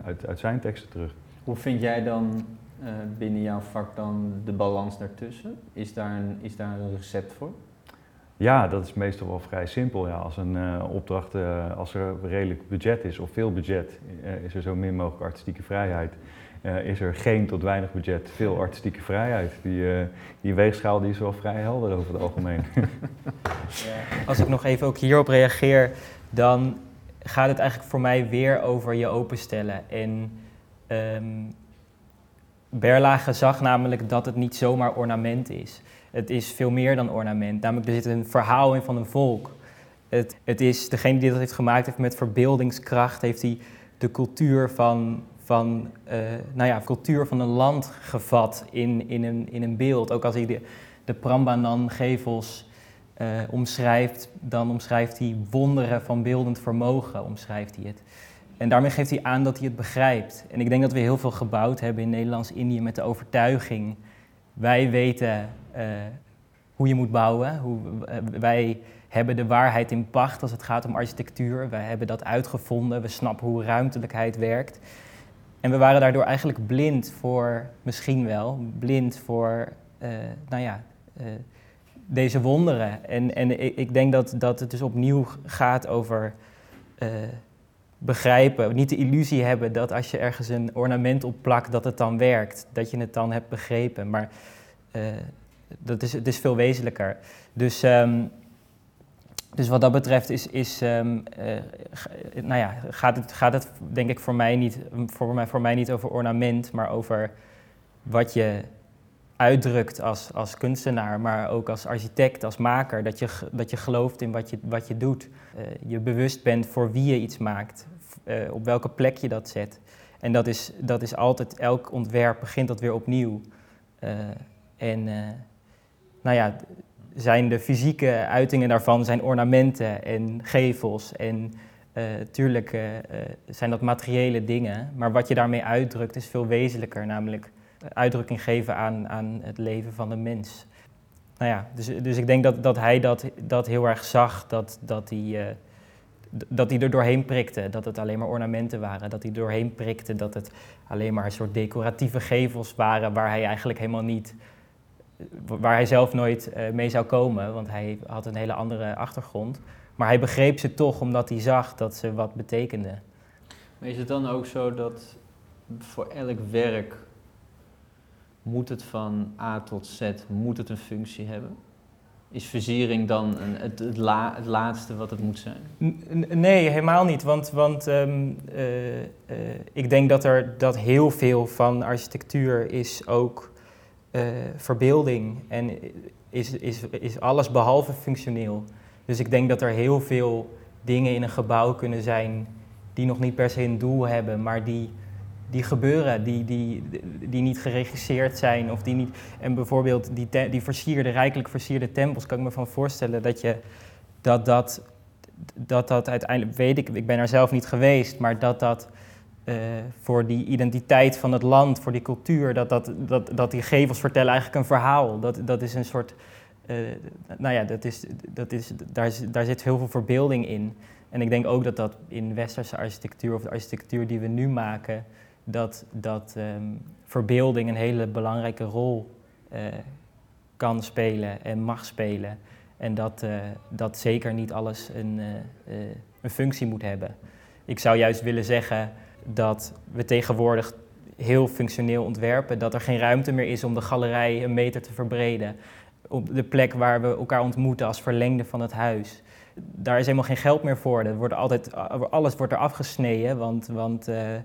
uit, uit zijn teksten terug. Hoe vind jij dan binnen jouw vak dan de balans daartussen? Is daar een, is daar een recept voor? Ja, dat is meestal wel vrij simpel. Ja. Als een eh, opdracht, eh, als er redelijk budget is of veel budget, eh, is er zo min mogelijk artistieke vrijheid. Eh, is er geen tot weinig budget, veel artistieke vrijheid. Die, eh, die weegschaal die is wel vrij helder over het algemeen. Als ik nog even ook hierop reageer, dan gaat het eigenlijk voor mij weer over je openstellen. En ehm Berlage zag namelijk dat het niet zomaar ornament is. Het is veel meer dan ornament. Namelijk, er zit een verhaal in van een volk. Het, het is, degene die dat heeft gemaakt heeft met verbeeldingskracht, heeft hij de cultuur van, van, eh, nou ja, cultuur van een land gevat in, in, een, in een beeld. Ook als hij de, de Prambanan-gevels eh, omschrijft, dan omschrijft hij wonderen van beeldend vermogen, omschrijft hij het. En daarmee geeft hij aan dat hij het begrijpt. En ik denk dat we heel veel gebouwd hebben in Nederlands-Indië met de overtuiging. Wij weten hoe je moet bouwen. Hoe, eh, wij hebben de waarheid in pacht als het gaat om architectuur. Wij hebben dat uitgevonden. We snappen hoe ruimtelijkheid werkt. En we waren daardoor eigenlijk blind voor, misschien wel, blind voor, eh, nou ja, eh, deze wonderen. En, en ik, denk dat, dat het dus opnieuw gaat over eh, begrijpen. Niet de illusie hebben dat als je ergens een ornament op plakt, dat het dan werkt. Dat je het dan hebt begrepen. Maar eh, dat is, het is veel wezenlijker. Dus, ehm, dus wat dat betreft is, is ehm, eh, nou ja, gaat, het, gaat het denk ik voor mij, niet, voor, mij, voor mij niet over ornament, maar over wat je uitdrukt als, als kunstenaar, maar ook als architect, als maker. Dat je, dat je gelooft in wat je, wat je doet. Eh, je bewust bent voor wie je iets maakt, eh, op welke plek je dat zet. En dat is, dat is altijd, elk ontwerp begint dat weer opnieuw. En nou ja, zijn de fysieke uitingen daarvan zijn ornamenten en gevels. En eh tuurlijk eh, eh, zijn dat materiële dingen, maar wat je daarmee uitdrukt is veel wezenlijker, namelijk uitdrukking geven aan, aan het leven van de mens. Nou ja, dus, dus ik denk dat, dat hij dat, dat heel erg zag, dat, dat, hij, eh, dat hij er doorheen prikte, dat het alleen maar ornamenten waren, dat hij er doorheen prikte, dat het alleen maar een soort decoratieve gevels waren waar hij eigenlijk helemaal niet, waar hij zelf nooit eh, mee zou komen, want hij had een hele andere achtergrond. Maar hij begreep ze toch omdat hij zag dat ze wat betekenden. Maar is het dan ook zo dat voor elk werk moet het van A tot Z moet het een functie hebben? Is versiering dan een, het, het, la, het laatste wat het moet zijn? Nee, helemaal niet. Want, want ehm, eh, eh, ik denk dat, er, dat heel veel van architectuur is ook eh, verbeelding. En is, is, is alles behalve functioneel. Dus ik denk dat er heel veel dingen in een gebouw kunnen zijn die nog niet per se een doel hebben, maar die, die gebeuren, die, die, die niet geregisseerd zijn. Of die niet, en bijvoorbeeld die, die versierde, rijkelijk versierde tempels, kan ik me van voorstellen dat je dat dat, dat, dat uiteindelijk, weet ik, ik ben er zelf niet geweest, maar dat dat eh, voor die identiteit van het land, voor die cultuur, dat, dat, dat, dat die gevels vertellen eigenlijk een verhaal. Dat, dat is een soort, eh, nou ja, dat is, dat is, daar, daar zit heel veel verbeelding in. En ik denk ook dat dat in westerse architectuur of de architectuur die we nu maken, dat, dat ehm, verbeelding een hele belangrijke rol eh, kan spelen en mag spelen. En dat, dat zeker niet alles een, een functie moet hebben. Ik zou juist willen zeggen dat we tegenwoordig heel functioneel ontwerpen, dat er geen ruimte meer is om de galerij een meter te verbreden. Op de plek waar we elkaar ontmoeten als verlengde van het huis. Daar is helemaal geen geld meer voor. Er wordt altijd, alles wordt er afgesneden, want, want eh, eh,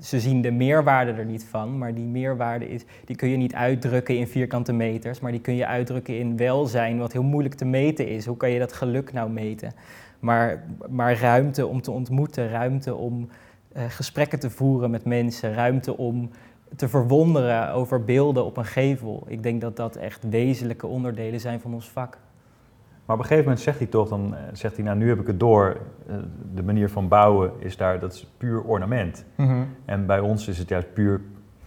ze zien de meerwaarde er niet van. Maar die meerwaarde is, die kun je niet uitdrukken in vierkante meters, maar die kun je uitdrukken in welzijn, wat heel moeilijk te meten is. Hoe kan je dat geluk nou meten? Maar, maar ruimte om te ontmoeten, ruimte om eh, gesprekken te voeren met mensen, ruimte om te verwonderen over beelden op een gevel. Ik denk dat dat echt wezenlijke onderdelen zijn van ons vak. Maar op een gegeven moment zegt hij toch, dan eh, zegt hij, nou nu heb ik het door, eh, de manier van bouwen is daar, dat is puur ornament. En bij ons is het juist puur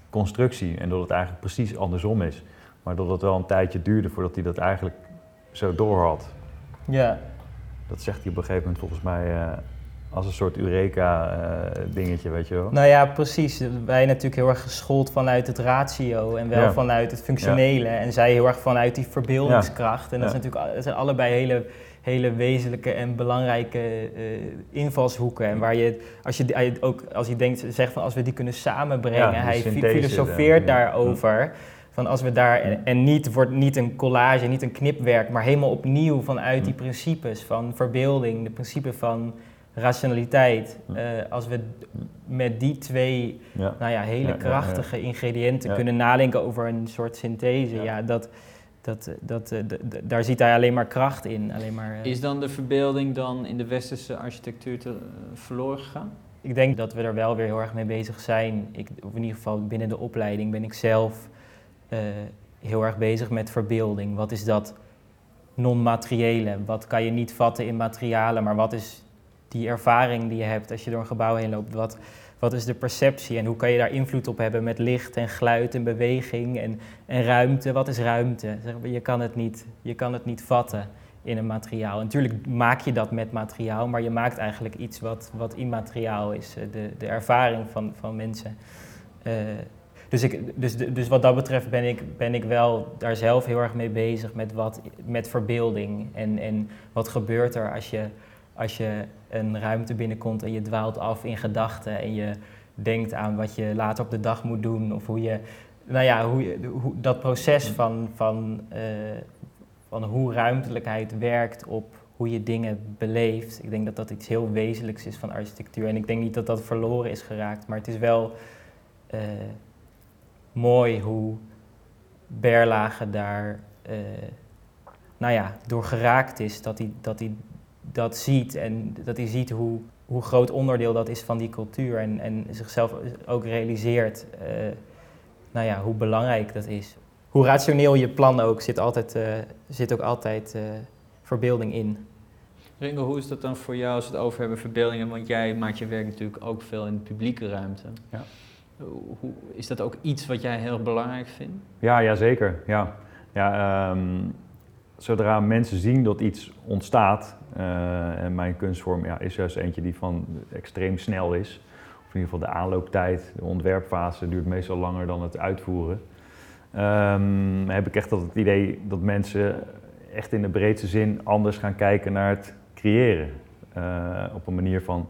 constructie en dat het eigenlijk precies andersom is. Maar dat het wel een tijdje duurde voordat hij dat eigenlijk zo door had. Ja, Dat zegt hij op een gegeven moment volgens mij eh, als een soort Eureka-dingetje, weet je wel. nou ja, precies. Wij natuurlijk heel erg geschoold vanuit het ratio en wel Ja. vanuit het functionele. En zij heel erg vanuit die verbeeldingskracht. En dat, is natuurlijk, dat zijn allebei hele, hele wezenlijke en belangrijke eh, invalshoeken. En waar je, als je, ook, als je denkt, zegt van als we die kunnen samenbrengen, hij synthese, filosofeert daarover. Van als we daar, en, en niet wordt niet een collage, niet een knipwerk, maar helemaal opnieuw vanuit die principes van verbeelding, de principe van rationaliteit. eh, als we met die twee Ja. nou ja, hele Ja, ja, ja. krachtige ingrediënten Ja. kunnen nadenken over een soort synthese, ja, Ja. dat, dat, dat, eh, d- d- daar ziet hij alleen maar kracht in. Alleen maar, eh, Is dan de verbeelding dan in de westerse architectuur te, eh, verloren gegaan? Ik denk dat we er wel weer heel erg mee bezig zijn. Ik, of in ieder geval binnen de opleiding ben ik zelf eh, heel erg bezig met verbeelding. Wat is dat non-materiële? Wat kan je niet vatten in materialen, maar wat is die ervaring die je hebt als je door een gebouw heen loopt? Wat, wat is de perceptie en hoe kan je daar invloed op hebben met licht en geluid en beweging en, en ruimte? Wat is ruimte? Je kan het niet, je kan het niet vatten in een materiaal. En natuurlijk maak je dat met materiaal, maar je maakt eigenlijk iets wat, wat immateriaal is, eh, de, de ervaring van, van mensen. Eh, dus, ik, dus, dus wat dat betreft ben ik, ben ik wel daar zelf heel erg mee bezig met, wat, met verbeelding. En, en wat gebeurt er als je, als je een ruimte binnenkomt en je dwaalt af in gedachten en je denkt aan wat je later op de dag moet doen. Of hoe je, nou ja, hoe je, hoe, dat proces van, van, eh, van hoe ruimtelijkheid werkt op hoe je dingen beleeft. Ik denk dat dat iets heel wezenlijks is van architectuur. En ik denk niet dat dat verloren is geraakt, maar het is wel eh, mooi hoe Berlage daar eh, nou ja, door geraakt is. Dat hij dat, hij dat ziet en dat hij ziet hoe, hoe groot onderdeel dat is van die cultuur. En, en zichzelf ook realiseert eh, nou ja, hoe belangrijk dat is. Hoe rationeel je plan ook, zit, altijd, eh, zit ook altijd eh, verbeelding in. Ringo, hoe is dat dan voor jou als we het over hebben verbeeldingen? Want jij maakt je werk natuurlijk ook veel in de publieke ruimte. Ja. Hoe, is dat ook iets wat jij heel belangrijk vindt? Ja, ja zeker. Ja. Ja, ehm, zodra mensen zien dat iets ontstaat, eh, en mijn kunstvorm ja, is juist eentje die van extreem snel is, of in ieder geval de aanlooptijd, de ontwerpfase duurt meestal langer dan het uitvoeren, ehm, heb ik echt dat het idee dat mensen echt in de breedste zin anders gaan kijken naar het creëren. Eh, op een manier van,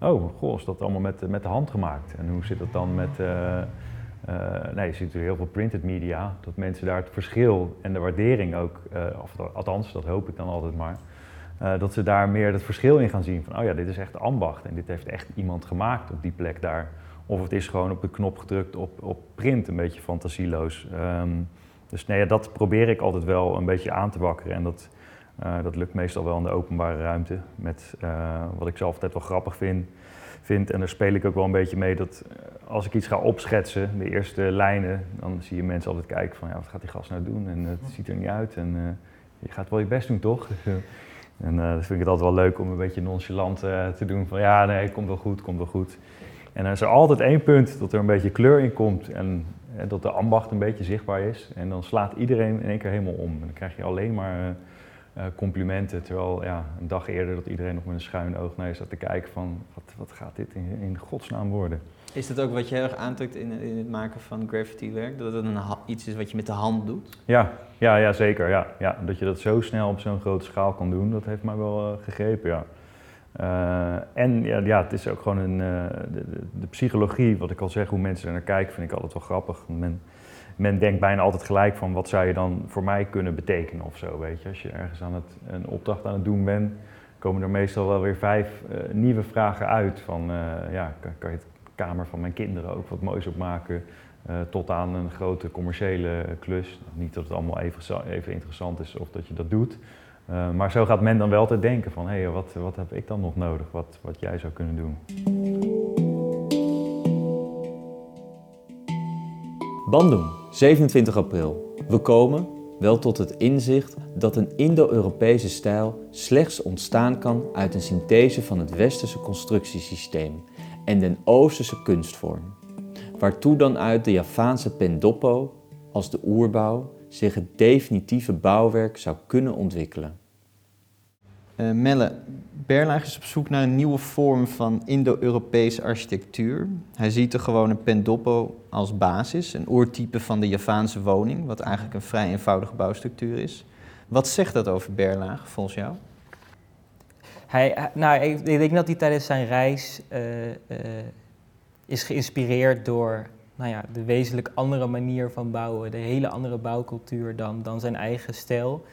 oh goh, is dat allemaal met, met de hand gemaakt? En hoe zit dat dan met... eh, nee, je ziet natuurlijk heel veel printed media, dat mensen daar het verschil en de waardering ook, of althans, dat hoop ik dan altijd maar, dat ze daar meer het verschil in gaan zien. Van, oh ja, dit is echt ambacht en dit heeft echt iemand gemaakt op die plek daar. Of het is gewoon op de knop gedrukt op, op print, een beetje fantasieloos. Ehm, dus nee, dat probeer ik altijd wel een beetje aan te wakkeren. En dat, dat lukt meestal wel in de openbare ruimte. Met wat ik zelf altijd wel grappig vind, vind. En daar speel ik ook wel een beetje mee dat eh, als ik iets ga opschetsen, de eerste lijnen, dan zie je mensen altijd kijken van ja, wat gaat die gast nou doen? En het ziet er niet uit. En je gaat wel je best doen, toch? en uh, dat vind ik het altijd wel leuk om een beetje nonchalant uh, te doen van ja, nee, komt wel goed, komt wel goed. En dan is er altijd één punt dat er een beetje kleur in komt en, dat de ambacht een beetje zichtbaar is. En dan slaat iedereen in één keer helemaal om. En dan krijg je alleen maar complimenten. Terwijl ja, een dag eerder dat iedereen nog met een schuin oog naar je zat te kijken van wat, wat gaat dit in, in godsnaam worden. Is dat ook wat je heel erg aantrekt in, in het maken van graffiti-werk? Dat het een, iets is wat je met de hand doet? Ja, ja, ja zeker. Ja. Ja, dat je dat zo snel op zo'n grote schaal kan doen, dat heeft mij wel uh, gegrepen, ja. Uh, en ja, ja, het is ook gewoon een, uh, de, de, psychologie, wat ik al zeg, hoe mensen er naar kijken, vind ik altijd wel grappig. Men, men denkt bijna altijd gelijk van wat zou je dan voor mij kunnen betekenen of zo, weet je. Als je ergens aan het, een opdracht aan het doen bent, komen er meestal wel weer vijf uh, nieuwe vragen uit. Van ja, kan, je het kamer van mijn kinderen ook wat moois opmaken? tot aan een grote commerciële klus. Niet dat het allemaal even, even interessant is of dat je dat doet. Maar zo gaat men dan wel te denken van, hé, hey, wat, wat heb ik dan nog nodig, wat, wat jij zou kunnen doen. Bandung, 27 april. We komen wel tot het inzicht dat een Indo-Europese stijl slechts ontstaan kan uit een synthese van het westerse constructiesysteem en den oosterse kunstvorm. Waartoe dan uit de Javaanse pendoppo als de oerbouw zich het definitieve bouwwerk zou kunnen ontwikkelen. Uh, Melle, Berlage is op zoek naar een nieuwe vorm van Indo-Europese architectuur. Hij ziet de gewone pendoppo als basis, een oortype van de Javaanse woning, wat eigenlijk een vrij eenvoudige bouwstructuur is. Wat zegt dat over Berlage volgens jou? Hij, nou, ik, denk dat hij tijdens zijn reis uh, uh, is geïnspireerd door nou ja, de wezenlijk andere manier van bouwen, de hele andere bouwcultuur dan, dan zijn eigen stijl.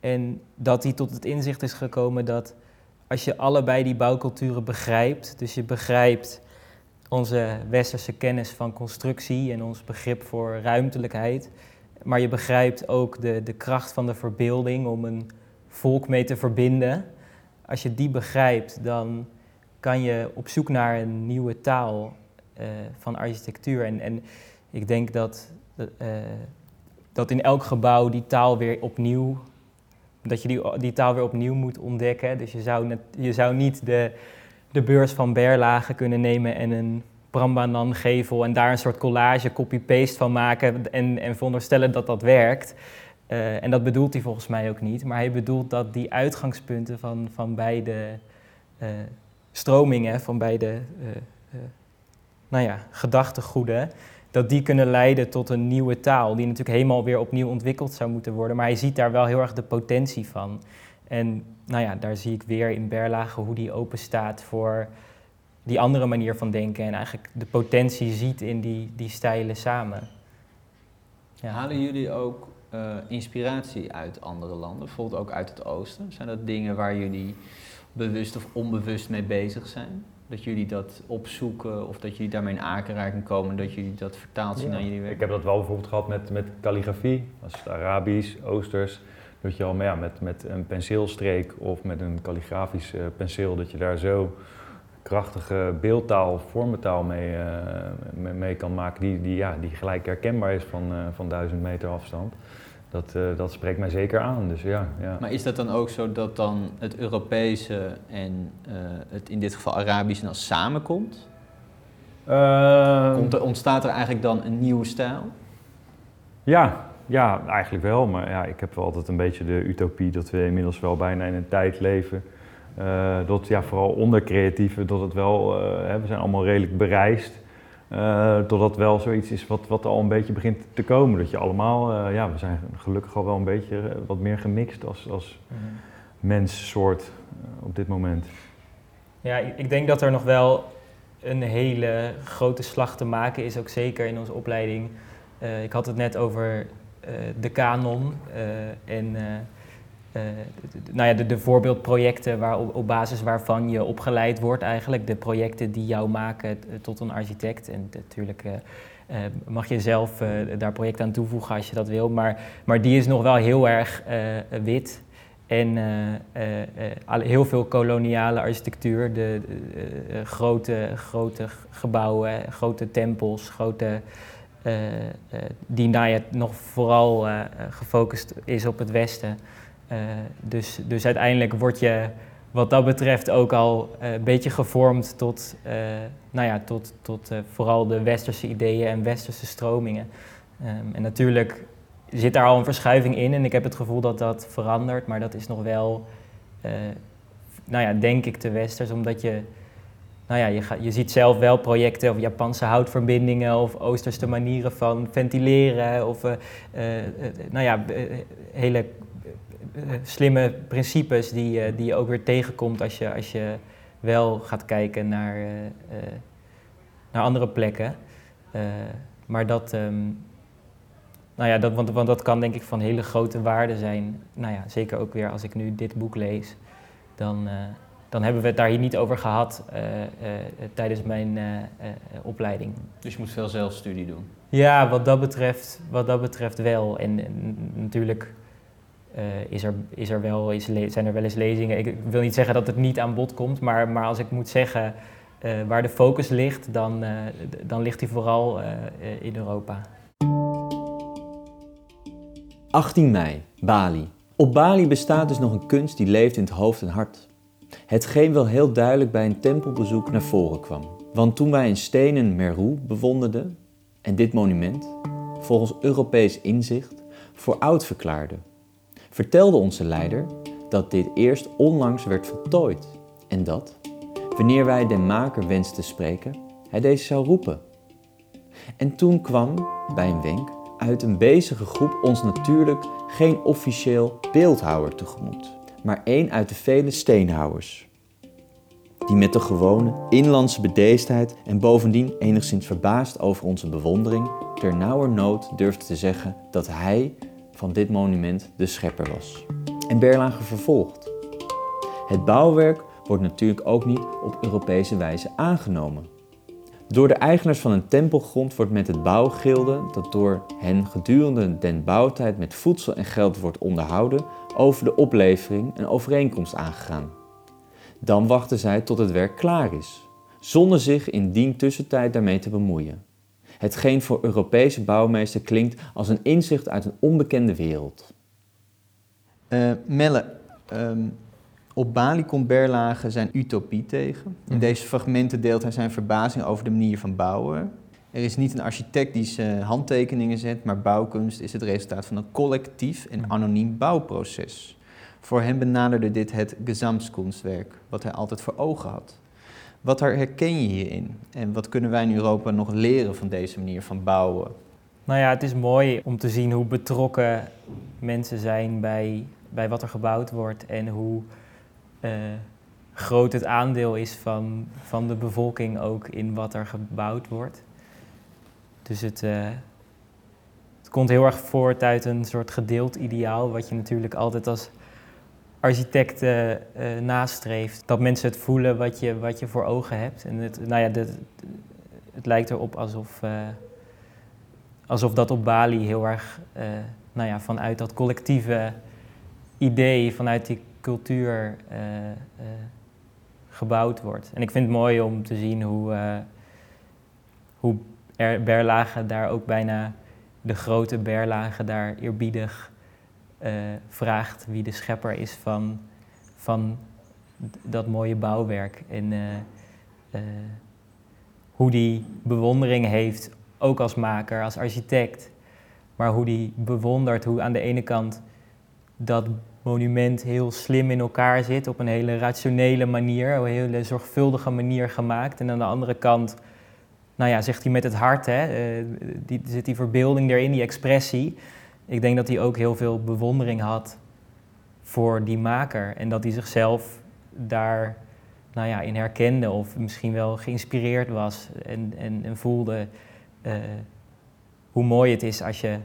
En dat hij tot het inzicht is gekomen dat als je allebei die bouwculturen begrijpt, dus je begrijpt onze westerse kennis van constructie en ons begrip voor ruimtelijkheid, maar je begrijpt ook de, de kracht van de verbeelding om een volk mee te verbinden. Als je die begrijpt, dan kan je op zoek naar een nieuwe taal uh, van architectuur. En, en ik denk dat, uh, dat in elk gebouw die taal weer opnieuw, dat je die, die taal weer opnieuw moet ontdekken. Dus je zou, net, je zou niet de, de beurs van Berlage kunnen nemen en een Prambanan gevel en daar een soort collage, copy-paste van maken en, en veronderstellen dat dat werkt. Uh, en dat bedoelt hij volgens mij ook niet, maar hij bedoelt dat die uitgangspunten van, van beide uh, stromingen, van beide uh, nou ja, gedachtegoeden, dat die kunnen leiden tot een nieuwe taal, die natuurlijk helemaal weer opnieuw ontwikkeld zou moeten worden. Maar hij ziet daar wel heel erg de potentie van. En nou ja, daar zie ik weer in Berlage hoe die open staat voor die andere manier van denken en eigenlijk de potentie ziet in die, die stijlen samen. Ja. Halen jullie ook uh, inspiratie uit andere landen, bijvoorbeeld ook uit het oosten? Zijn dat dingen waar jullie bewust of onbewust mee bezig zijn? Dat jullie dat opzoeken of dat jullie daarmee in aanraking komen, dat jullie dat vertaald zien ja. aan jullie werk? Ik heb dat wel bijvoorbeeld gehad met, met calligrafie, als het Arabisch, Oosters. Dat je al ja, met, met een penseelstreek of met een calligrafisch uh, penseel, dat je daar zo krachtige beeldtaal, vormentaal mee, uh, mee, mee, kan maken, die, die, ja, die gelijk herkenbaar is van, uh, van duizend meter afstand dat, uh, dat spreekt mij zeker aan. Dus ja, ja. Maar is dat dan ook zo dat dan het Europese en uh, het in dit geval Arabisch dan samenkomt? Uh, Komt er, ontstaat er eigenlijk dan een nieuwe stijl? Ja, ja, eigenlijk wel. Maar ja, ik heb wel altijd een beetje de utopie dat we inmiddels wel bijna in een tijd leven. dat ja, vooral onder creatieven, dat het wel, hè, we zijn allemaal redelijk bereisd. Uh, totdat wel zoiets is wat, wat al een beetje begint te komen. Dat je allemaal, uh, ja, we zijn gelukkig al wel een beetje uh, wat meer gemixt als, als mm -hmm. menssoort op dit moment. Ja, ik denk dat er nog wel een hele grote slag te maken is, ook zeker in onze opleiding. Eh, ik had het net over eh, de kanon en nou ja, de, de, voorbeeldprojecten waar, op, basis waarvan je opgeleid wordt eigenlijk. De projecten die jou maken tot een architect. En natuurlijk mag je zelf daar projecten aan toevoegen als je dat wil. Maar, maar die is nog wel heel erg wit. En heel veel koloniale architectuur, de, grote, grote gebouwen, grote tempels, grote, die nou nog vooral gefocust is op het Westen. Dus, dus uiteindelijk word je wat dat betreft ook al een beetje gevormd tot, nou ja, tot, tot vooral de westerse ideeën en westerse stromingen. Um, en natuurlijk zit daar al een verschuiving in en ik heb het gevoel dat dat verandert, maar dat is nog wel, nou ja, denk ik te westers, omdat je, nou ja, je, ga, je ziet zelf wel projecten of Japanse houtverbindingen of Oosterse manieren van ventileren of, nou ja, hele slimme principes die, die je ook weer tegenkomt als je, als je wel gaat kijken naar, naar andere plekken. maar dat, um, nou ja, dat, want, want dat kan denk ik van hele grote waarde zijn. Nou ja, zeker ook weer als ik nu dit boek lees, dan, dan hebben we het daar hier niet over gehad uh, uh, tijdens mijn opleiding. Dus je moet veel zelfstudie doen? Ja, wat dat betreft, wat dat betreft wel. En, en natuurlijk is er, is er wel eens zijn er wel eens lezingen. Ik wil niet zeggen dat het niet aan bod komt, maar, maar als ik moet zeggen waar de focus ligt, dan, dan ligt die vooral in Europa. 18 mei, Bali. Op Bali bestaat dus nog een kunst die leeft in het hoofd en hart. Hetgeen wel heel duidelijk bij een tempelbezoek naar voren kwam. Want toen wij een stenen Meru bewonderden en dit monument, volgens Europees inzicht, voor oud verklaarden, vertelde onze leider dat dit eerst onlangs werd voltooid en dat, wanneer wij de maker wensten te spreken, hij deze zou roepen. En toen kwam, bij een wenk, uit een bezige groep ons natuurlijk geen officieel beeldhouwer tegemoet, maar één uit de vele steenhouwers. Die met de gewone inlandse bedeesdheid en bovendien enigszins verbaasd over onze bewondering, ter nood durfde te zeggen dat hij van dit monument de schepper was. En Berlage vervolgt. Het bouwwerk wordt natuurlijk ook niet op Europese wijze aangenomen. Door de eigenaars van een tempelgrond wordt met het bouwgilde, dat door hen gedurende den bouwtijd met voedsel en geld wordt onderhouden, over de oplevering een overeenkomst aangegaan. Dan wachten zij tot het werk klaar is, zonder zich in die tussentijd daarmee te bemoeien. Hetgeen voor Europese bouwmeester klinkt als een inzicht uit een onbekende wereld. Uh, Melle, ehm, op Bali komt Berlage zijn utopie tegen. In mhm. deze fragmenten deelt hij zijn verbazing over de manier van bouwen. Er is niet een architect die zijn handtekeningen zet, maar bouwkunst is het resultaat van een collectief en mhm. anoniem bouwproces. Voor hem benaderde dit het Gesamtkunstwerk, wat hij altijd voor ogen had. Wat herken je hierin? En wat kunnen wij in Europa nog leren van deze manier van bouwen? Nou ja, het is mooi om te zien hoe betrokken mensen zijn bij, bij wat er gebouwd wordt en hoe uh, groot het aandeel is van, van de bevolking ook in wat er gebouwd wordt. Dus het, uh, het komt heel erg voort uit een soort gedeeld ideaal, wat je natuurlijk altijd als architect uh, nastreeft. Dat mensen het voelen wat je, wat je voor ogen hebt. En het, nou ja, de, het lijkt erop alsof, alsof dat op Bali heel erg nou ja, vanuit dat collectieve idee, vanuit die cultuur eh, eh, gebouwd wordt. En ik vind het mooi om te zien hoe, hoe Berlage daar ook bijna de grote Berlage daar eerbiedig vraagt wie de schepper is van, van dat mooie bouwwerk. En hoe die bewondering heeft, ook als maker, als architect. Maar hoe die bewondert hoe aan de ene kant dat monument heel slim in elkaar zit, op een hele rationele manier, op een hele zorgvuldige manier gemaakt. En aan de andere kant, nou ja, zegt hij met het hart, hè, die, zit die verbeelding erin, die expressie. Ik denk dat hij ook heel veel bewondering had voor die maker en dat hij zichzelf daar nou ja, in herkende of misschien wel geïnspireerd was en, en, en voelde eh, hoe mooi het is als je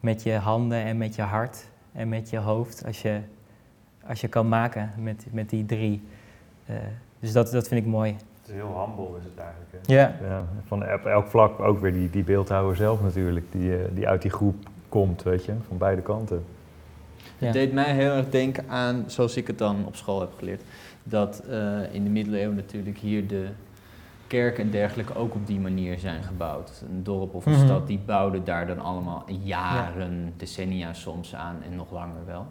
met je handen en met je hart en met je hoofd, als je, als je kan maken met, met die drie. Eh, dus dat, dat vind ik mooi. Het is heel humble is het eigenlijk. Hè? Ja. Ja, van op elk vlak ook weer die, die beeldhouwer zelf natuurlijk, die, eh, die uit die groep komt, weet je, van beide kanten. Ja. Het deed mij heel erg denken aan, zoals ik het dan op school heb geleerd, dat eh, in de middeleeuwen natuurlijk hier de kerken en dergelijke ook op die manier zijn gebouwd. Een dorp of een Mhm. stad, die bouwden daar dan allemaal jaren, decennia soms aan en nog langer wel.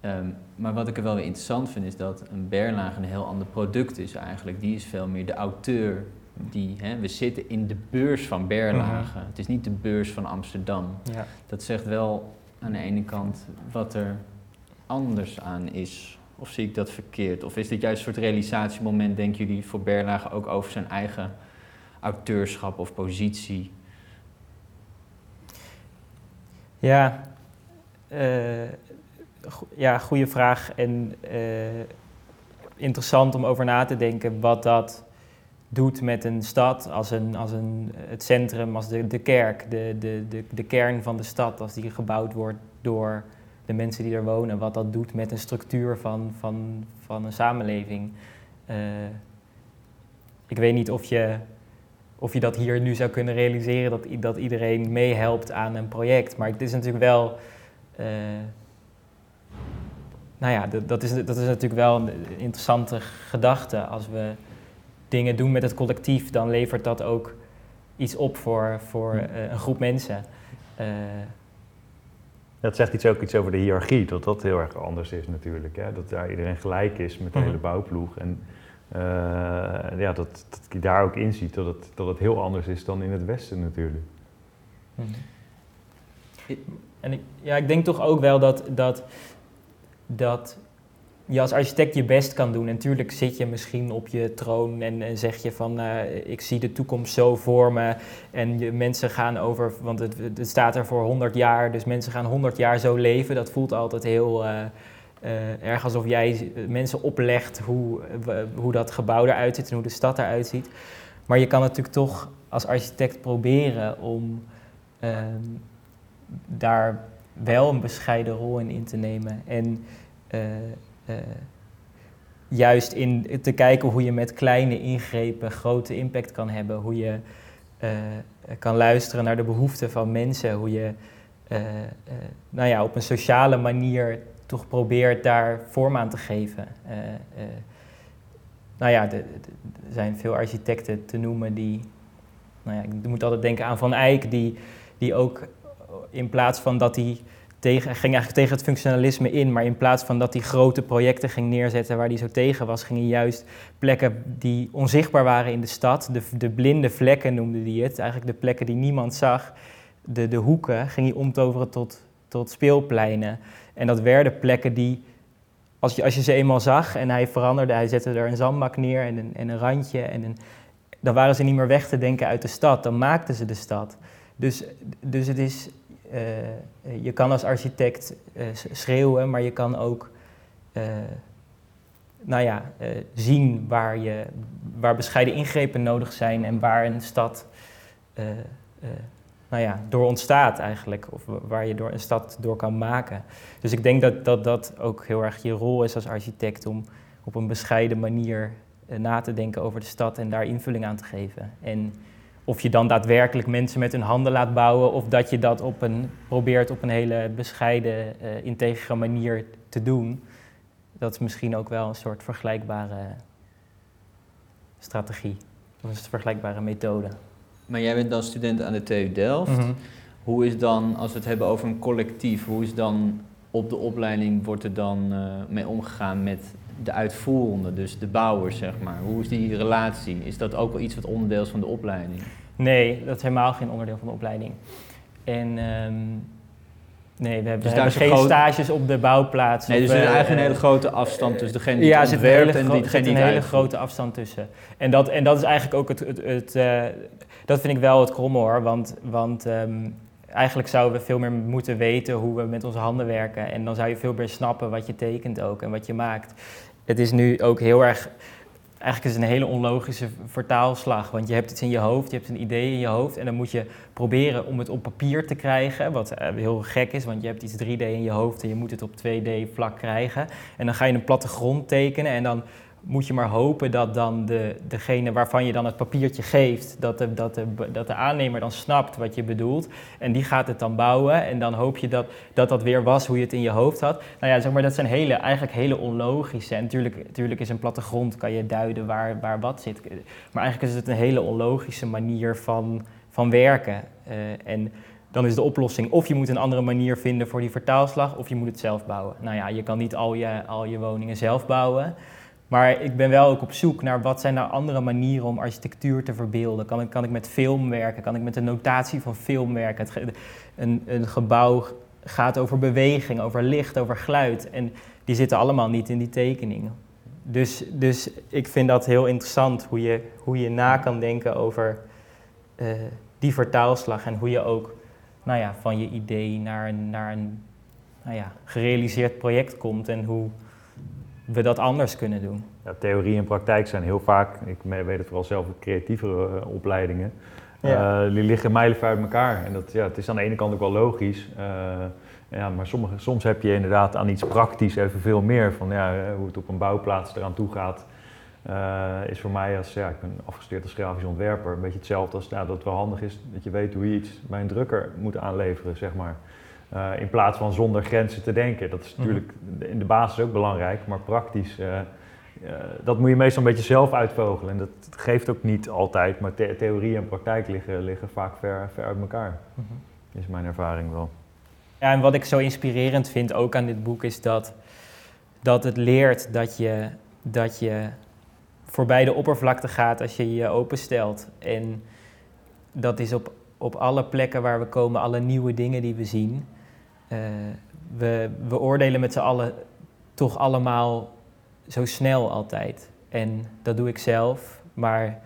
Ehm, maar wat ik er wel weer interessant vind, is dat een Berlage een heel ander product is eigenlijk. Die is veel meer de auteur. Die, hè, we zitten in de beurs van Berlage. Het is niet de beurs van Amsterdam. Ja. Dat zegt wel aan de ene kant wat er anders aan is. Of zie ik dat verkeerd? Of is dit juist een soort realisatiemoment, denken jullie, voor Berlage ook over zijn eigen auteurschap of positie? Ja, eh, go- ja goede vraag. En eh, interessant om over na te denken wat dat doet met een stad als, een, als een, het centrum, als de, de kerk, de, de, de, de kern van de stad, als die gebouwd wordt door de mensen die er wonen. Wat dat doet met een structuur van, van, van een samenleving. Eh, ik weet niet of je, of je dat hier nu zou kunnen realiseren, dat, dat iedereen meehelpt aan een project. Maar het is natuurlijk wel. eh, nou ja, dat, is, dat is natuurlijk wel een interessante gedachte. Als we dingen doen met het collectief, dan levert dat ook iets op voor, voor eh, een groep mensen. Eh, Dat zegt iets ook iets over de hiërarchie, dat dat heel erg anders is natuurlijk. Hè? Dat daar iedereen gelijk is met de Mhm. hele bouwploeg. En eh, ja, dat, dat je daar ook inziet dat het, dat het heel anders is dan in het Westen natuurlijk. Mhm. En ik, ja, ik denk toch ook wel dat, dat, dat je als architect je best kan doen. En natuurlijk zit je misschien op je troon en, zeg je van eh, ik zie de toekomst zo voor me. En je, mensen gaan over, want het, het staat er voor 100 jaar, dus mensen gaan 100 jaar zo leven. Dat voelt altijd heel eh, eh, erg alsof jij mensen oplegt hoe, hoe dat gebouw eruit ziet en hoe de stad eruit ziet. Maar je kan natuurlijk toch als architect proberen om ehm, daar wel een bescheiden rol in in te nemen. En juist in te kijken hoe je met kleine ingrepen grote impact kan hebben. Hoe je eh, kan luisteren naar de behoeften van mensen. Hoe je eh, eh, nou ja, op een sociale manier toch probeert daar vorm aan te geven. Eh, eh, nou ja, er zijn veel architecten te noemen die... Nou ja, ik moet altijd denken aan Van Eyck, die, die ook in plaats van dat hij tegen, ging eigenlijk tegen het functionalisme in, maar in plaats van dat hij grote projecten ging neerzetten waar hij zo tegen was, ging hij juist plekken die onzichtbaar waren in de stad, de, de blinde vlekken noemde hij het, eigenlijk de plekken die niemand zag, de, de hoeken, ging hij omtoveren tot, tot speelpleinen. En dat werden plekken die, als je, als je ze eenmaal zag en hij veranderde, hij zette er een zandbak neer en een, en een randje, en dan waren ze niet meer weg te denken uit de stad, dan maakten ze de stad. Dus, dus het is, je kan als architect eh, schreeuwen, maar je kan ook eh, nou ja, eh, zien waar, je, waar bescheiden ingrepen nodig zijn en waar een stad eh, eh, nou ja, door ontstaat eigenlijk, of wa- waar je door een stad door kan maken. Dus ik denk dat dat, dat ook heel erg je rol is als architect om op een bescheiden manier eh, na te denken over de stad en daar invulling aan te geven. En of je dan daadwerkelijk mensen met hun handen laat bouwen, of dat je dat op een, probeert op een hele bescheiden, eh integere manier te doen, dat is misschien ook wel een soort vergelijkbare strategie, of een vergelijkbare methode. Maar jij bent dan student aan de TU Delft. Mhm. Hoe is dan, als we het hebben over een collectief, hoe is dan op de opleiding, wordt er dan eh, mee omgegaan met de uitvoerende, dus de bouwers, zeg maar? Hoe is die relatie? Is dat ook wel iets wat onderdeel is van de opleiding? Nee, dat is helemaal geen onderdeel van de opleiding. En ehm, nee, we hebben, Dus we hebben geen groot- stages op de bouwplaats. Nee, dus er is eh, eigenlijk een hele eh, grote afstand tussen degene die ja, er het zit ontwerpt en gro- die- er degene zit die een het hele uitvoert. grote afstand tussen. En dat, en dat is eigenlijk ook het, het, het eh, dat vind ik wel het kromme hoor, want, want ehm, eigenlijk zouden we veel meer moeten weten hoe we met onze handen werken en dan zou je veel meer snappen wat je tekent ook en wat je maakt. Het is nu ook heel erg eigenlijk is het een hele onlogische vertaalslag. Want je hebt iets in je hoofd, je hebt een idee in je hoofd. En dan moet je proberen om het op papier te krijgen. Wat eh, heel gek is, want je hebt iets 3D in je hoofd en je moet het op 2D vlak krijgen. En dan ga je een plattegrond tekenen en dan moet je maar hopen dat dan de, degene waarvan je dan het papiertje geeft, dat de, dat, de, dat de aannemer dan snapt wat je bedoelt. En die gaat het dan bouwen en dan hoop je dat dat, dat weer was hoe je het in je hoofd had. Nou ja, zeg maar, dat zijn hele, eigenlijk hele onlogische. En natuurlijk, natuurlijk is een plattegrond, kan je duiden waar, waar wat zit. Maar eigenlijk is het een hele onlogische manier van, van werken. Uh, en dan is de oplossing of je moet een andere manier vinden voor die vertaalslag, of je moet het zelf bouwen. Nou ja, je kan niet al je, al je woningen zelf bouwen. Maar ik ben wel ook op zoek naar wat zijn nou andere manieren om architectuur te verbeelden. Kan ik, kan ik met film werken? Kan ik met de notatie van film werken? Een, een gebouw gaat over beweging, over licht, over geluid. En die zitten allemaal niet in die tekeningen. Dus, dus ik vind dat heel interessant hoe je, hoe je na kan denken over uh, die vertaalslag. En hoe je ook nou ja, van je idee naar naar een nou ja, gerealiseerd project komt. En hoe we dat anders kunnen doen. Ja, theorie en praktijk zijn heel vaak, ik weet het vooral zelf, creatievere uh, opleidingen. Ja. Uh, die liggen mijlenver uit elkaar. En dat, ja, het is aan de ene kant ook wel logisch. Uh, ja, maar sommige, soms heb je inderdaad aan iets praktisch even veel meer. Van ja, hoe het op een bouwplaats eraan toe gaat. is voor mij als, ja, ik ben afgestudeerd als grafisch ontwerper, een beetje hetzelfde als nou, dat het wel handig is dat je weet hoe je iets bij een drukker moet aanleveren, zeg maar. Uh, in plaats van zonder grenzen te denken. Dat is mhm. natuurlijk in de basis ook belangrijk, maar praktisch, uh, uh, dat moet je meestal een beetje zelf uitvogelen. En dat geeft ook niet altijd, maar the theorie en praktijk liggen, liggen vaak ver, ver uit elkaar. Mm -hmm. Is mijn ervaring wel. Ja, en wat ik zo inspirerend vind ook aan dit boek is dat, dat het leert dat je, dat je voorbij de oppervlakte gaat als je je openstelt. En dat is op, op alle plekken waar we komen, alle nieuwe dingen die we zien. Uh, we, we oordelen met z'n allen toch allemaal zo snel altijd. En dat doe ik zelf. Maar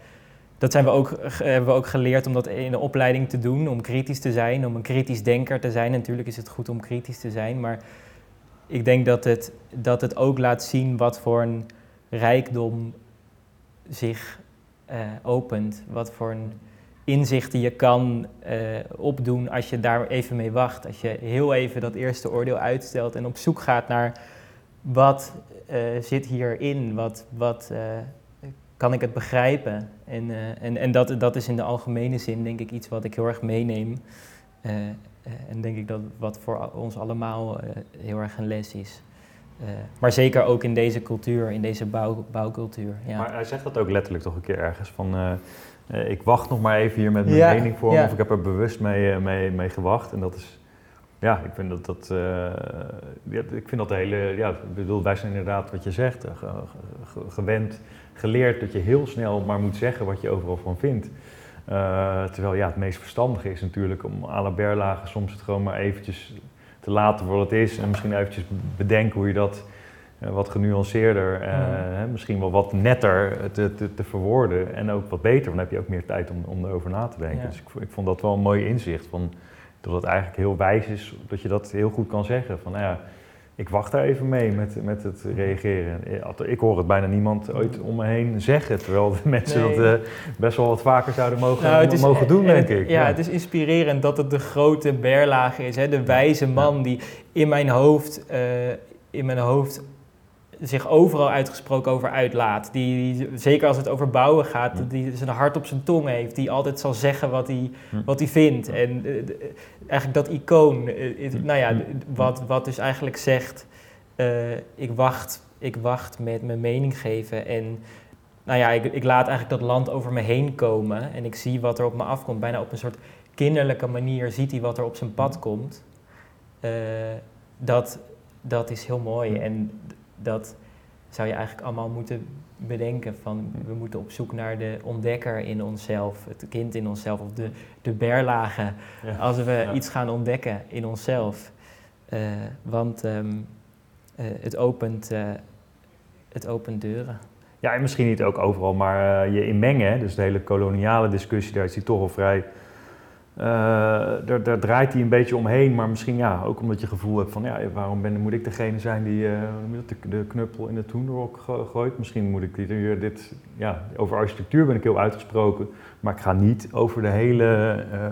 dat zijn we ook, hebben we ook geleerd om dat in de opleiding te doen. Om kritisch te zijn, om een kritisch denker te zijn. Natuurlijk is het goed om kritisch te zijn. Maar ik denk dat het, dat het ook laat zien wat voor een rijkdom zich uh, opent. Wat voor een inzichten je kan uh, opdoen als je daar even mee wacht. Als je heel even dat eerste oordeel uitstelt en op zoek gaat naar wat uh, zit hierin, wat, wat uh, kan ik het begrijpen. En, en, en dat, dat is in de algemene zin denk ik iets wat ik heel erg meeneem. en denk ik dat wat voor ons allemaal heel erg een les is. maar zeker ook in deze cultuur, in deze bouw, bouwcultuur. Ja. Maar hij zegt dat ook letterlijk toch een keer ergens van ik wacht nog maar even hier met mijn ja, mening voor ja. of ik heb er bewust mee, uh, mee, mee gewacht. En dat is, ja, ik vind dat, dat, uh, ja, ik vind dat de hele, ja, ik bedoel, wij zijn inderdaad wat je zegt, ge, ge, gewend, geleerd dat je heel snel maar moet zeggen wat je overal van vindt. terwijl ja, het meest verstandige is natuurlijk om à la berlagen soms het gewoon maar eventjes te laten voor wat het is. En misschien eventjes bedenken hoe je dat eh, wat genuanceerder, uh, mm. misschien wel wat netter te, te, te, verwoorden en ook wat beter. Dan heb je ook meer tijd om, om erover na te denken. Dus ik, ik, vond dat wel een mooi inzicht. Van, dat het eigenlijk heel wijs is dat je dat heel goed kan zeggen. Van, nou ja, ik wacht daar even mee met, met het reageren. Ik hoor het bijna niemand ooit om me heen zeggen. Terwijl de mensen nee. dat uh, best wel wat vaker zouden mogen, nou, is, mogen doen, denk het, ik. Ja, ja, het is inspirerend dat het de grote berlage is. Hè? De wijze man die in mijn hoofd, uh, in mijn hoofd zich overal uitgesproken over uitlaat. Die, die, zeker als het over bouwen gaat, die zijn hart op zijn tong heeft. Die altijd zal zeggen wat hij, wat hij vindt. En uh, eigenlijk dat icoon, uh, nou ja, wat, wat dus eigenlijk zegt... Uh, ik, wacht, ik wacht met mijn mening geven en... Nou ja, ik, ik laat eigenlijk dat land over me heen komen en ik zie wat er op me afkomt. Bijna op een soort kinderlijke manier ziet hij wat er op zijn pad komt. dat, dat is heel mooi. En dat zou je eigenlijk allemaal moeten bedenken van we moeten op zoek naar de ontdekker in onszelf, het kind in onszelf of de, de berlagen als we iets gaan ontdekken in onszelf. Uh, want um, uh, het, opent, uh, het opent deuren. Ja, en misschien niet ook overal, maar je inmengen, dus de hele koloniale discussie, daar is die toch al vrij eh, daar, daar draait hij een beetje omheen, maar misschien ja, ook omdat je gevoel hebt van ja, waarom ben, moet ik degene zijn die eh, de, de, knuppel in het hoenderhok gooit? Misschien moet ik hier dit, ja, over architectuur ben ik heel uitgesproken, maar ik ga niet over de hele uh,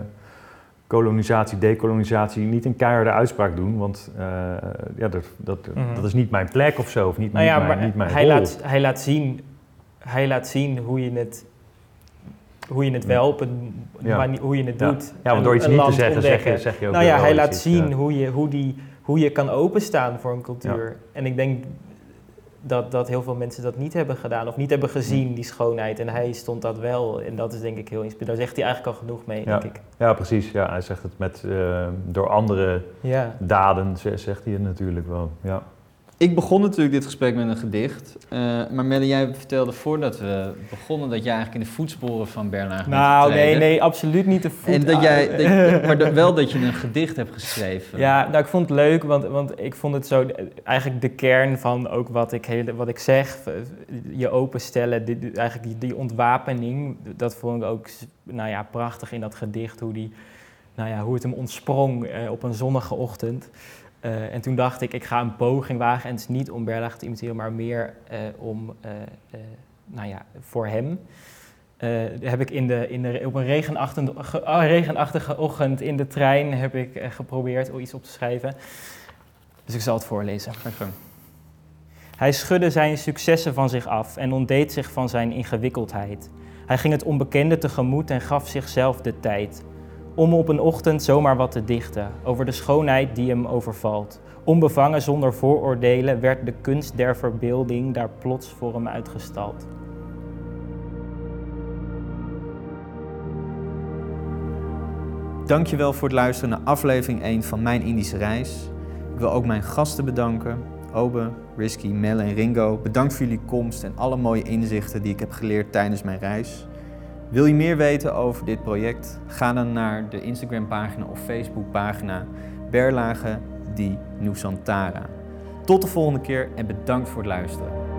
kolonisatie, dekolonisatie, niet een keiharde uitspraak doen, want ja, dat, dat, Mhm. dat is niet mijn plek of zo, of niet, Nou ja, niet, mijn, niet mijn hij, rol. laat, hij, laat zien, hij laat zien hoe je het, hoe je het wel op een Ja. manier, hoe je het doet. Ja, want door iets niet te zeggen, zeg je, zeg je ook Nou ja, hij laat zien ja. hoe, je, hoe, die, hoe je kan openstaan voor een cultuur. En ik denk dat, dat heel veel mensen dat niet hebben gedaan of niet hebben gezien, die schoonheid. En hij stond dat wel. En dat is denk ik heel inspirerend. Daar zegt hij eigenlijk al genoeg mee, Ja. denk ik. Ja, precies. Ja, hij zegt het met, eh, door andere daden, zegt hij het natuurlijk wel. Ja. Ik begon natuurlijk dit gesprek met een gedicht. eh, maar Melle, jij vertelde voordat we begonnen dat jij eigenlijk in de voetsporen van bent Nou, nee, nee, absoluut niet de voet. En dat jij, dat- maar dat- wel dat je een gedicht hebt geschreven. Ja, nou, ik vond het leuk, want, want ik vond het zo eigenlijk de kern van ook wat ik, hele, wat ik zeg, je openstellen, dit- eigenlijk die, die ontwapening, dat vond ik ook nou ja, prachtig in dat gedicht, hoe, die, nou ja, hoe het hem ontsprong eh, op een zonnige ochtend. Eh, en toen dacht ik, ik ga een poging wagen en het is niet om Berlage te imiteren, maar meer eh, om, eh, nou ja, voor hem. Heb ik in de, in de, op een regenachtige, ge- ah, regenachtige ochtend in de trein heb ik geprobeerd om iets op te schrijven. Dus ik zal het voorlezen. Hij schudde zijn successen van zich af en ontdeed zich van zijn ingewikkeldheid. Hij ging het onbekende tegemoet en gaf zichzelf de tijd. Om op een ochtend zomaar wat te dichten over de schoonheid die hem overvalt. Onbevangen zonder vooroordelen werd de kunst der verbeelding daar plots voor hem uitgestald. Dankjewel voor het luisteren naar aflevering 1 van Mijn Indische Reis. Ik wil ook mijn gasten bedanken. Obe, Risky, Melle en Ringo. Bedankt voor jullie komst en alle mooie inzichten die ik heb geleerd tijdens mijn reis. Wil je meer weten over dit project? Ga dan naar de Instagram pagina of Facebook pagina Berlage di Nusantara. Tot de volgende keer en bedankt voor het luisteren.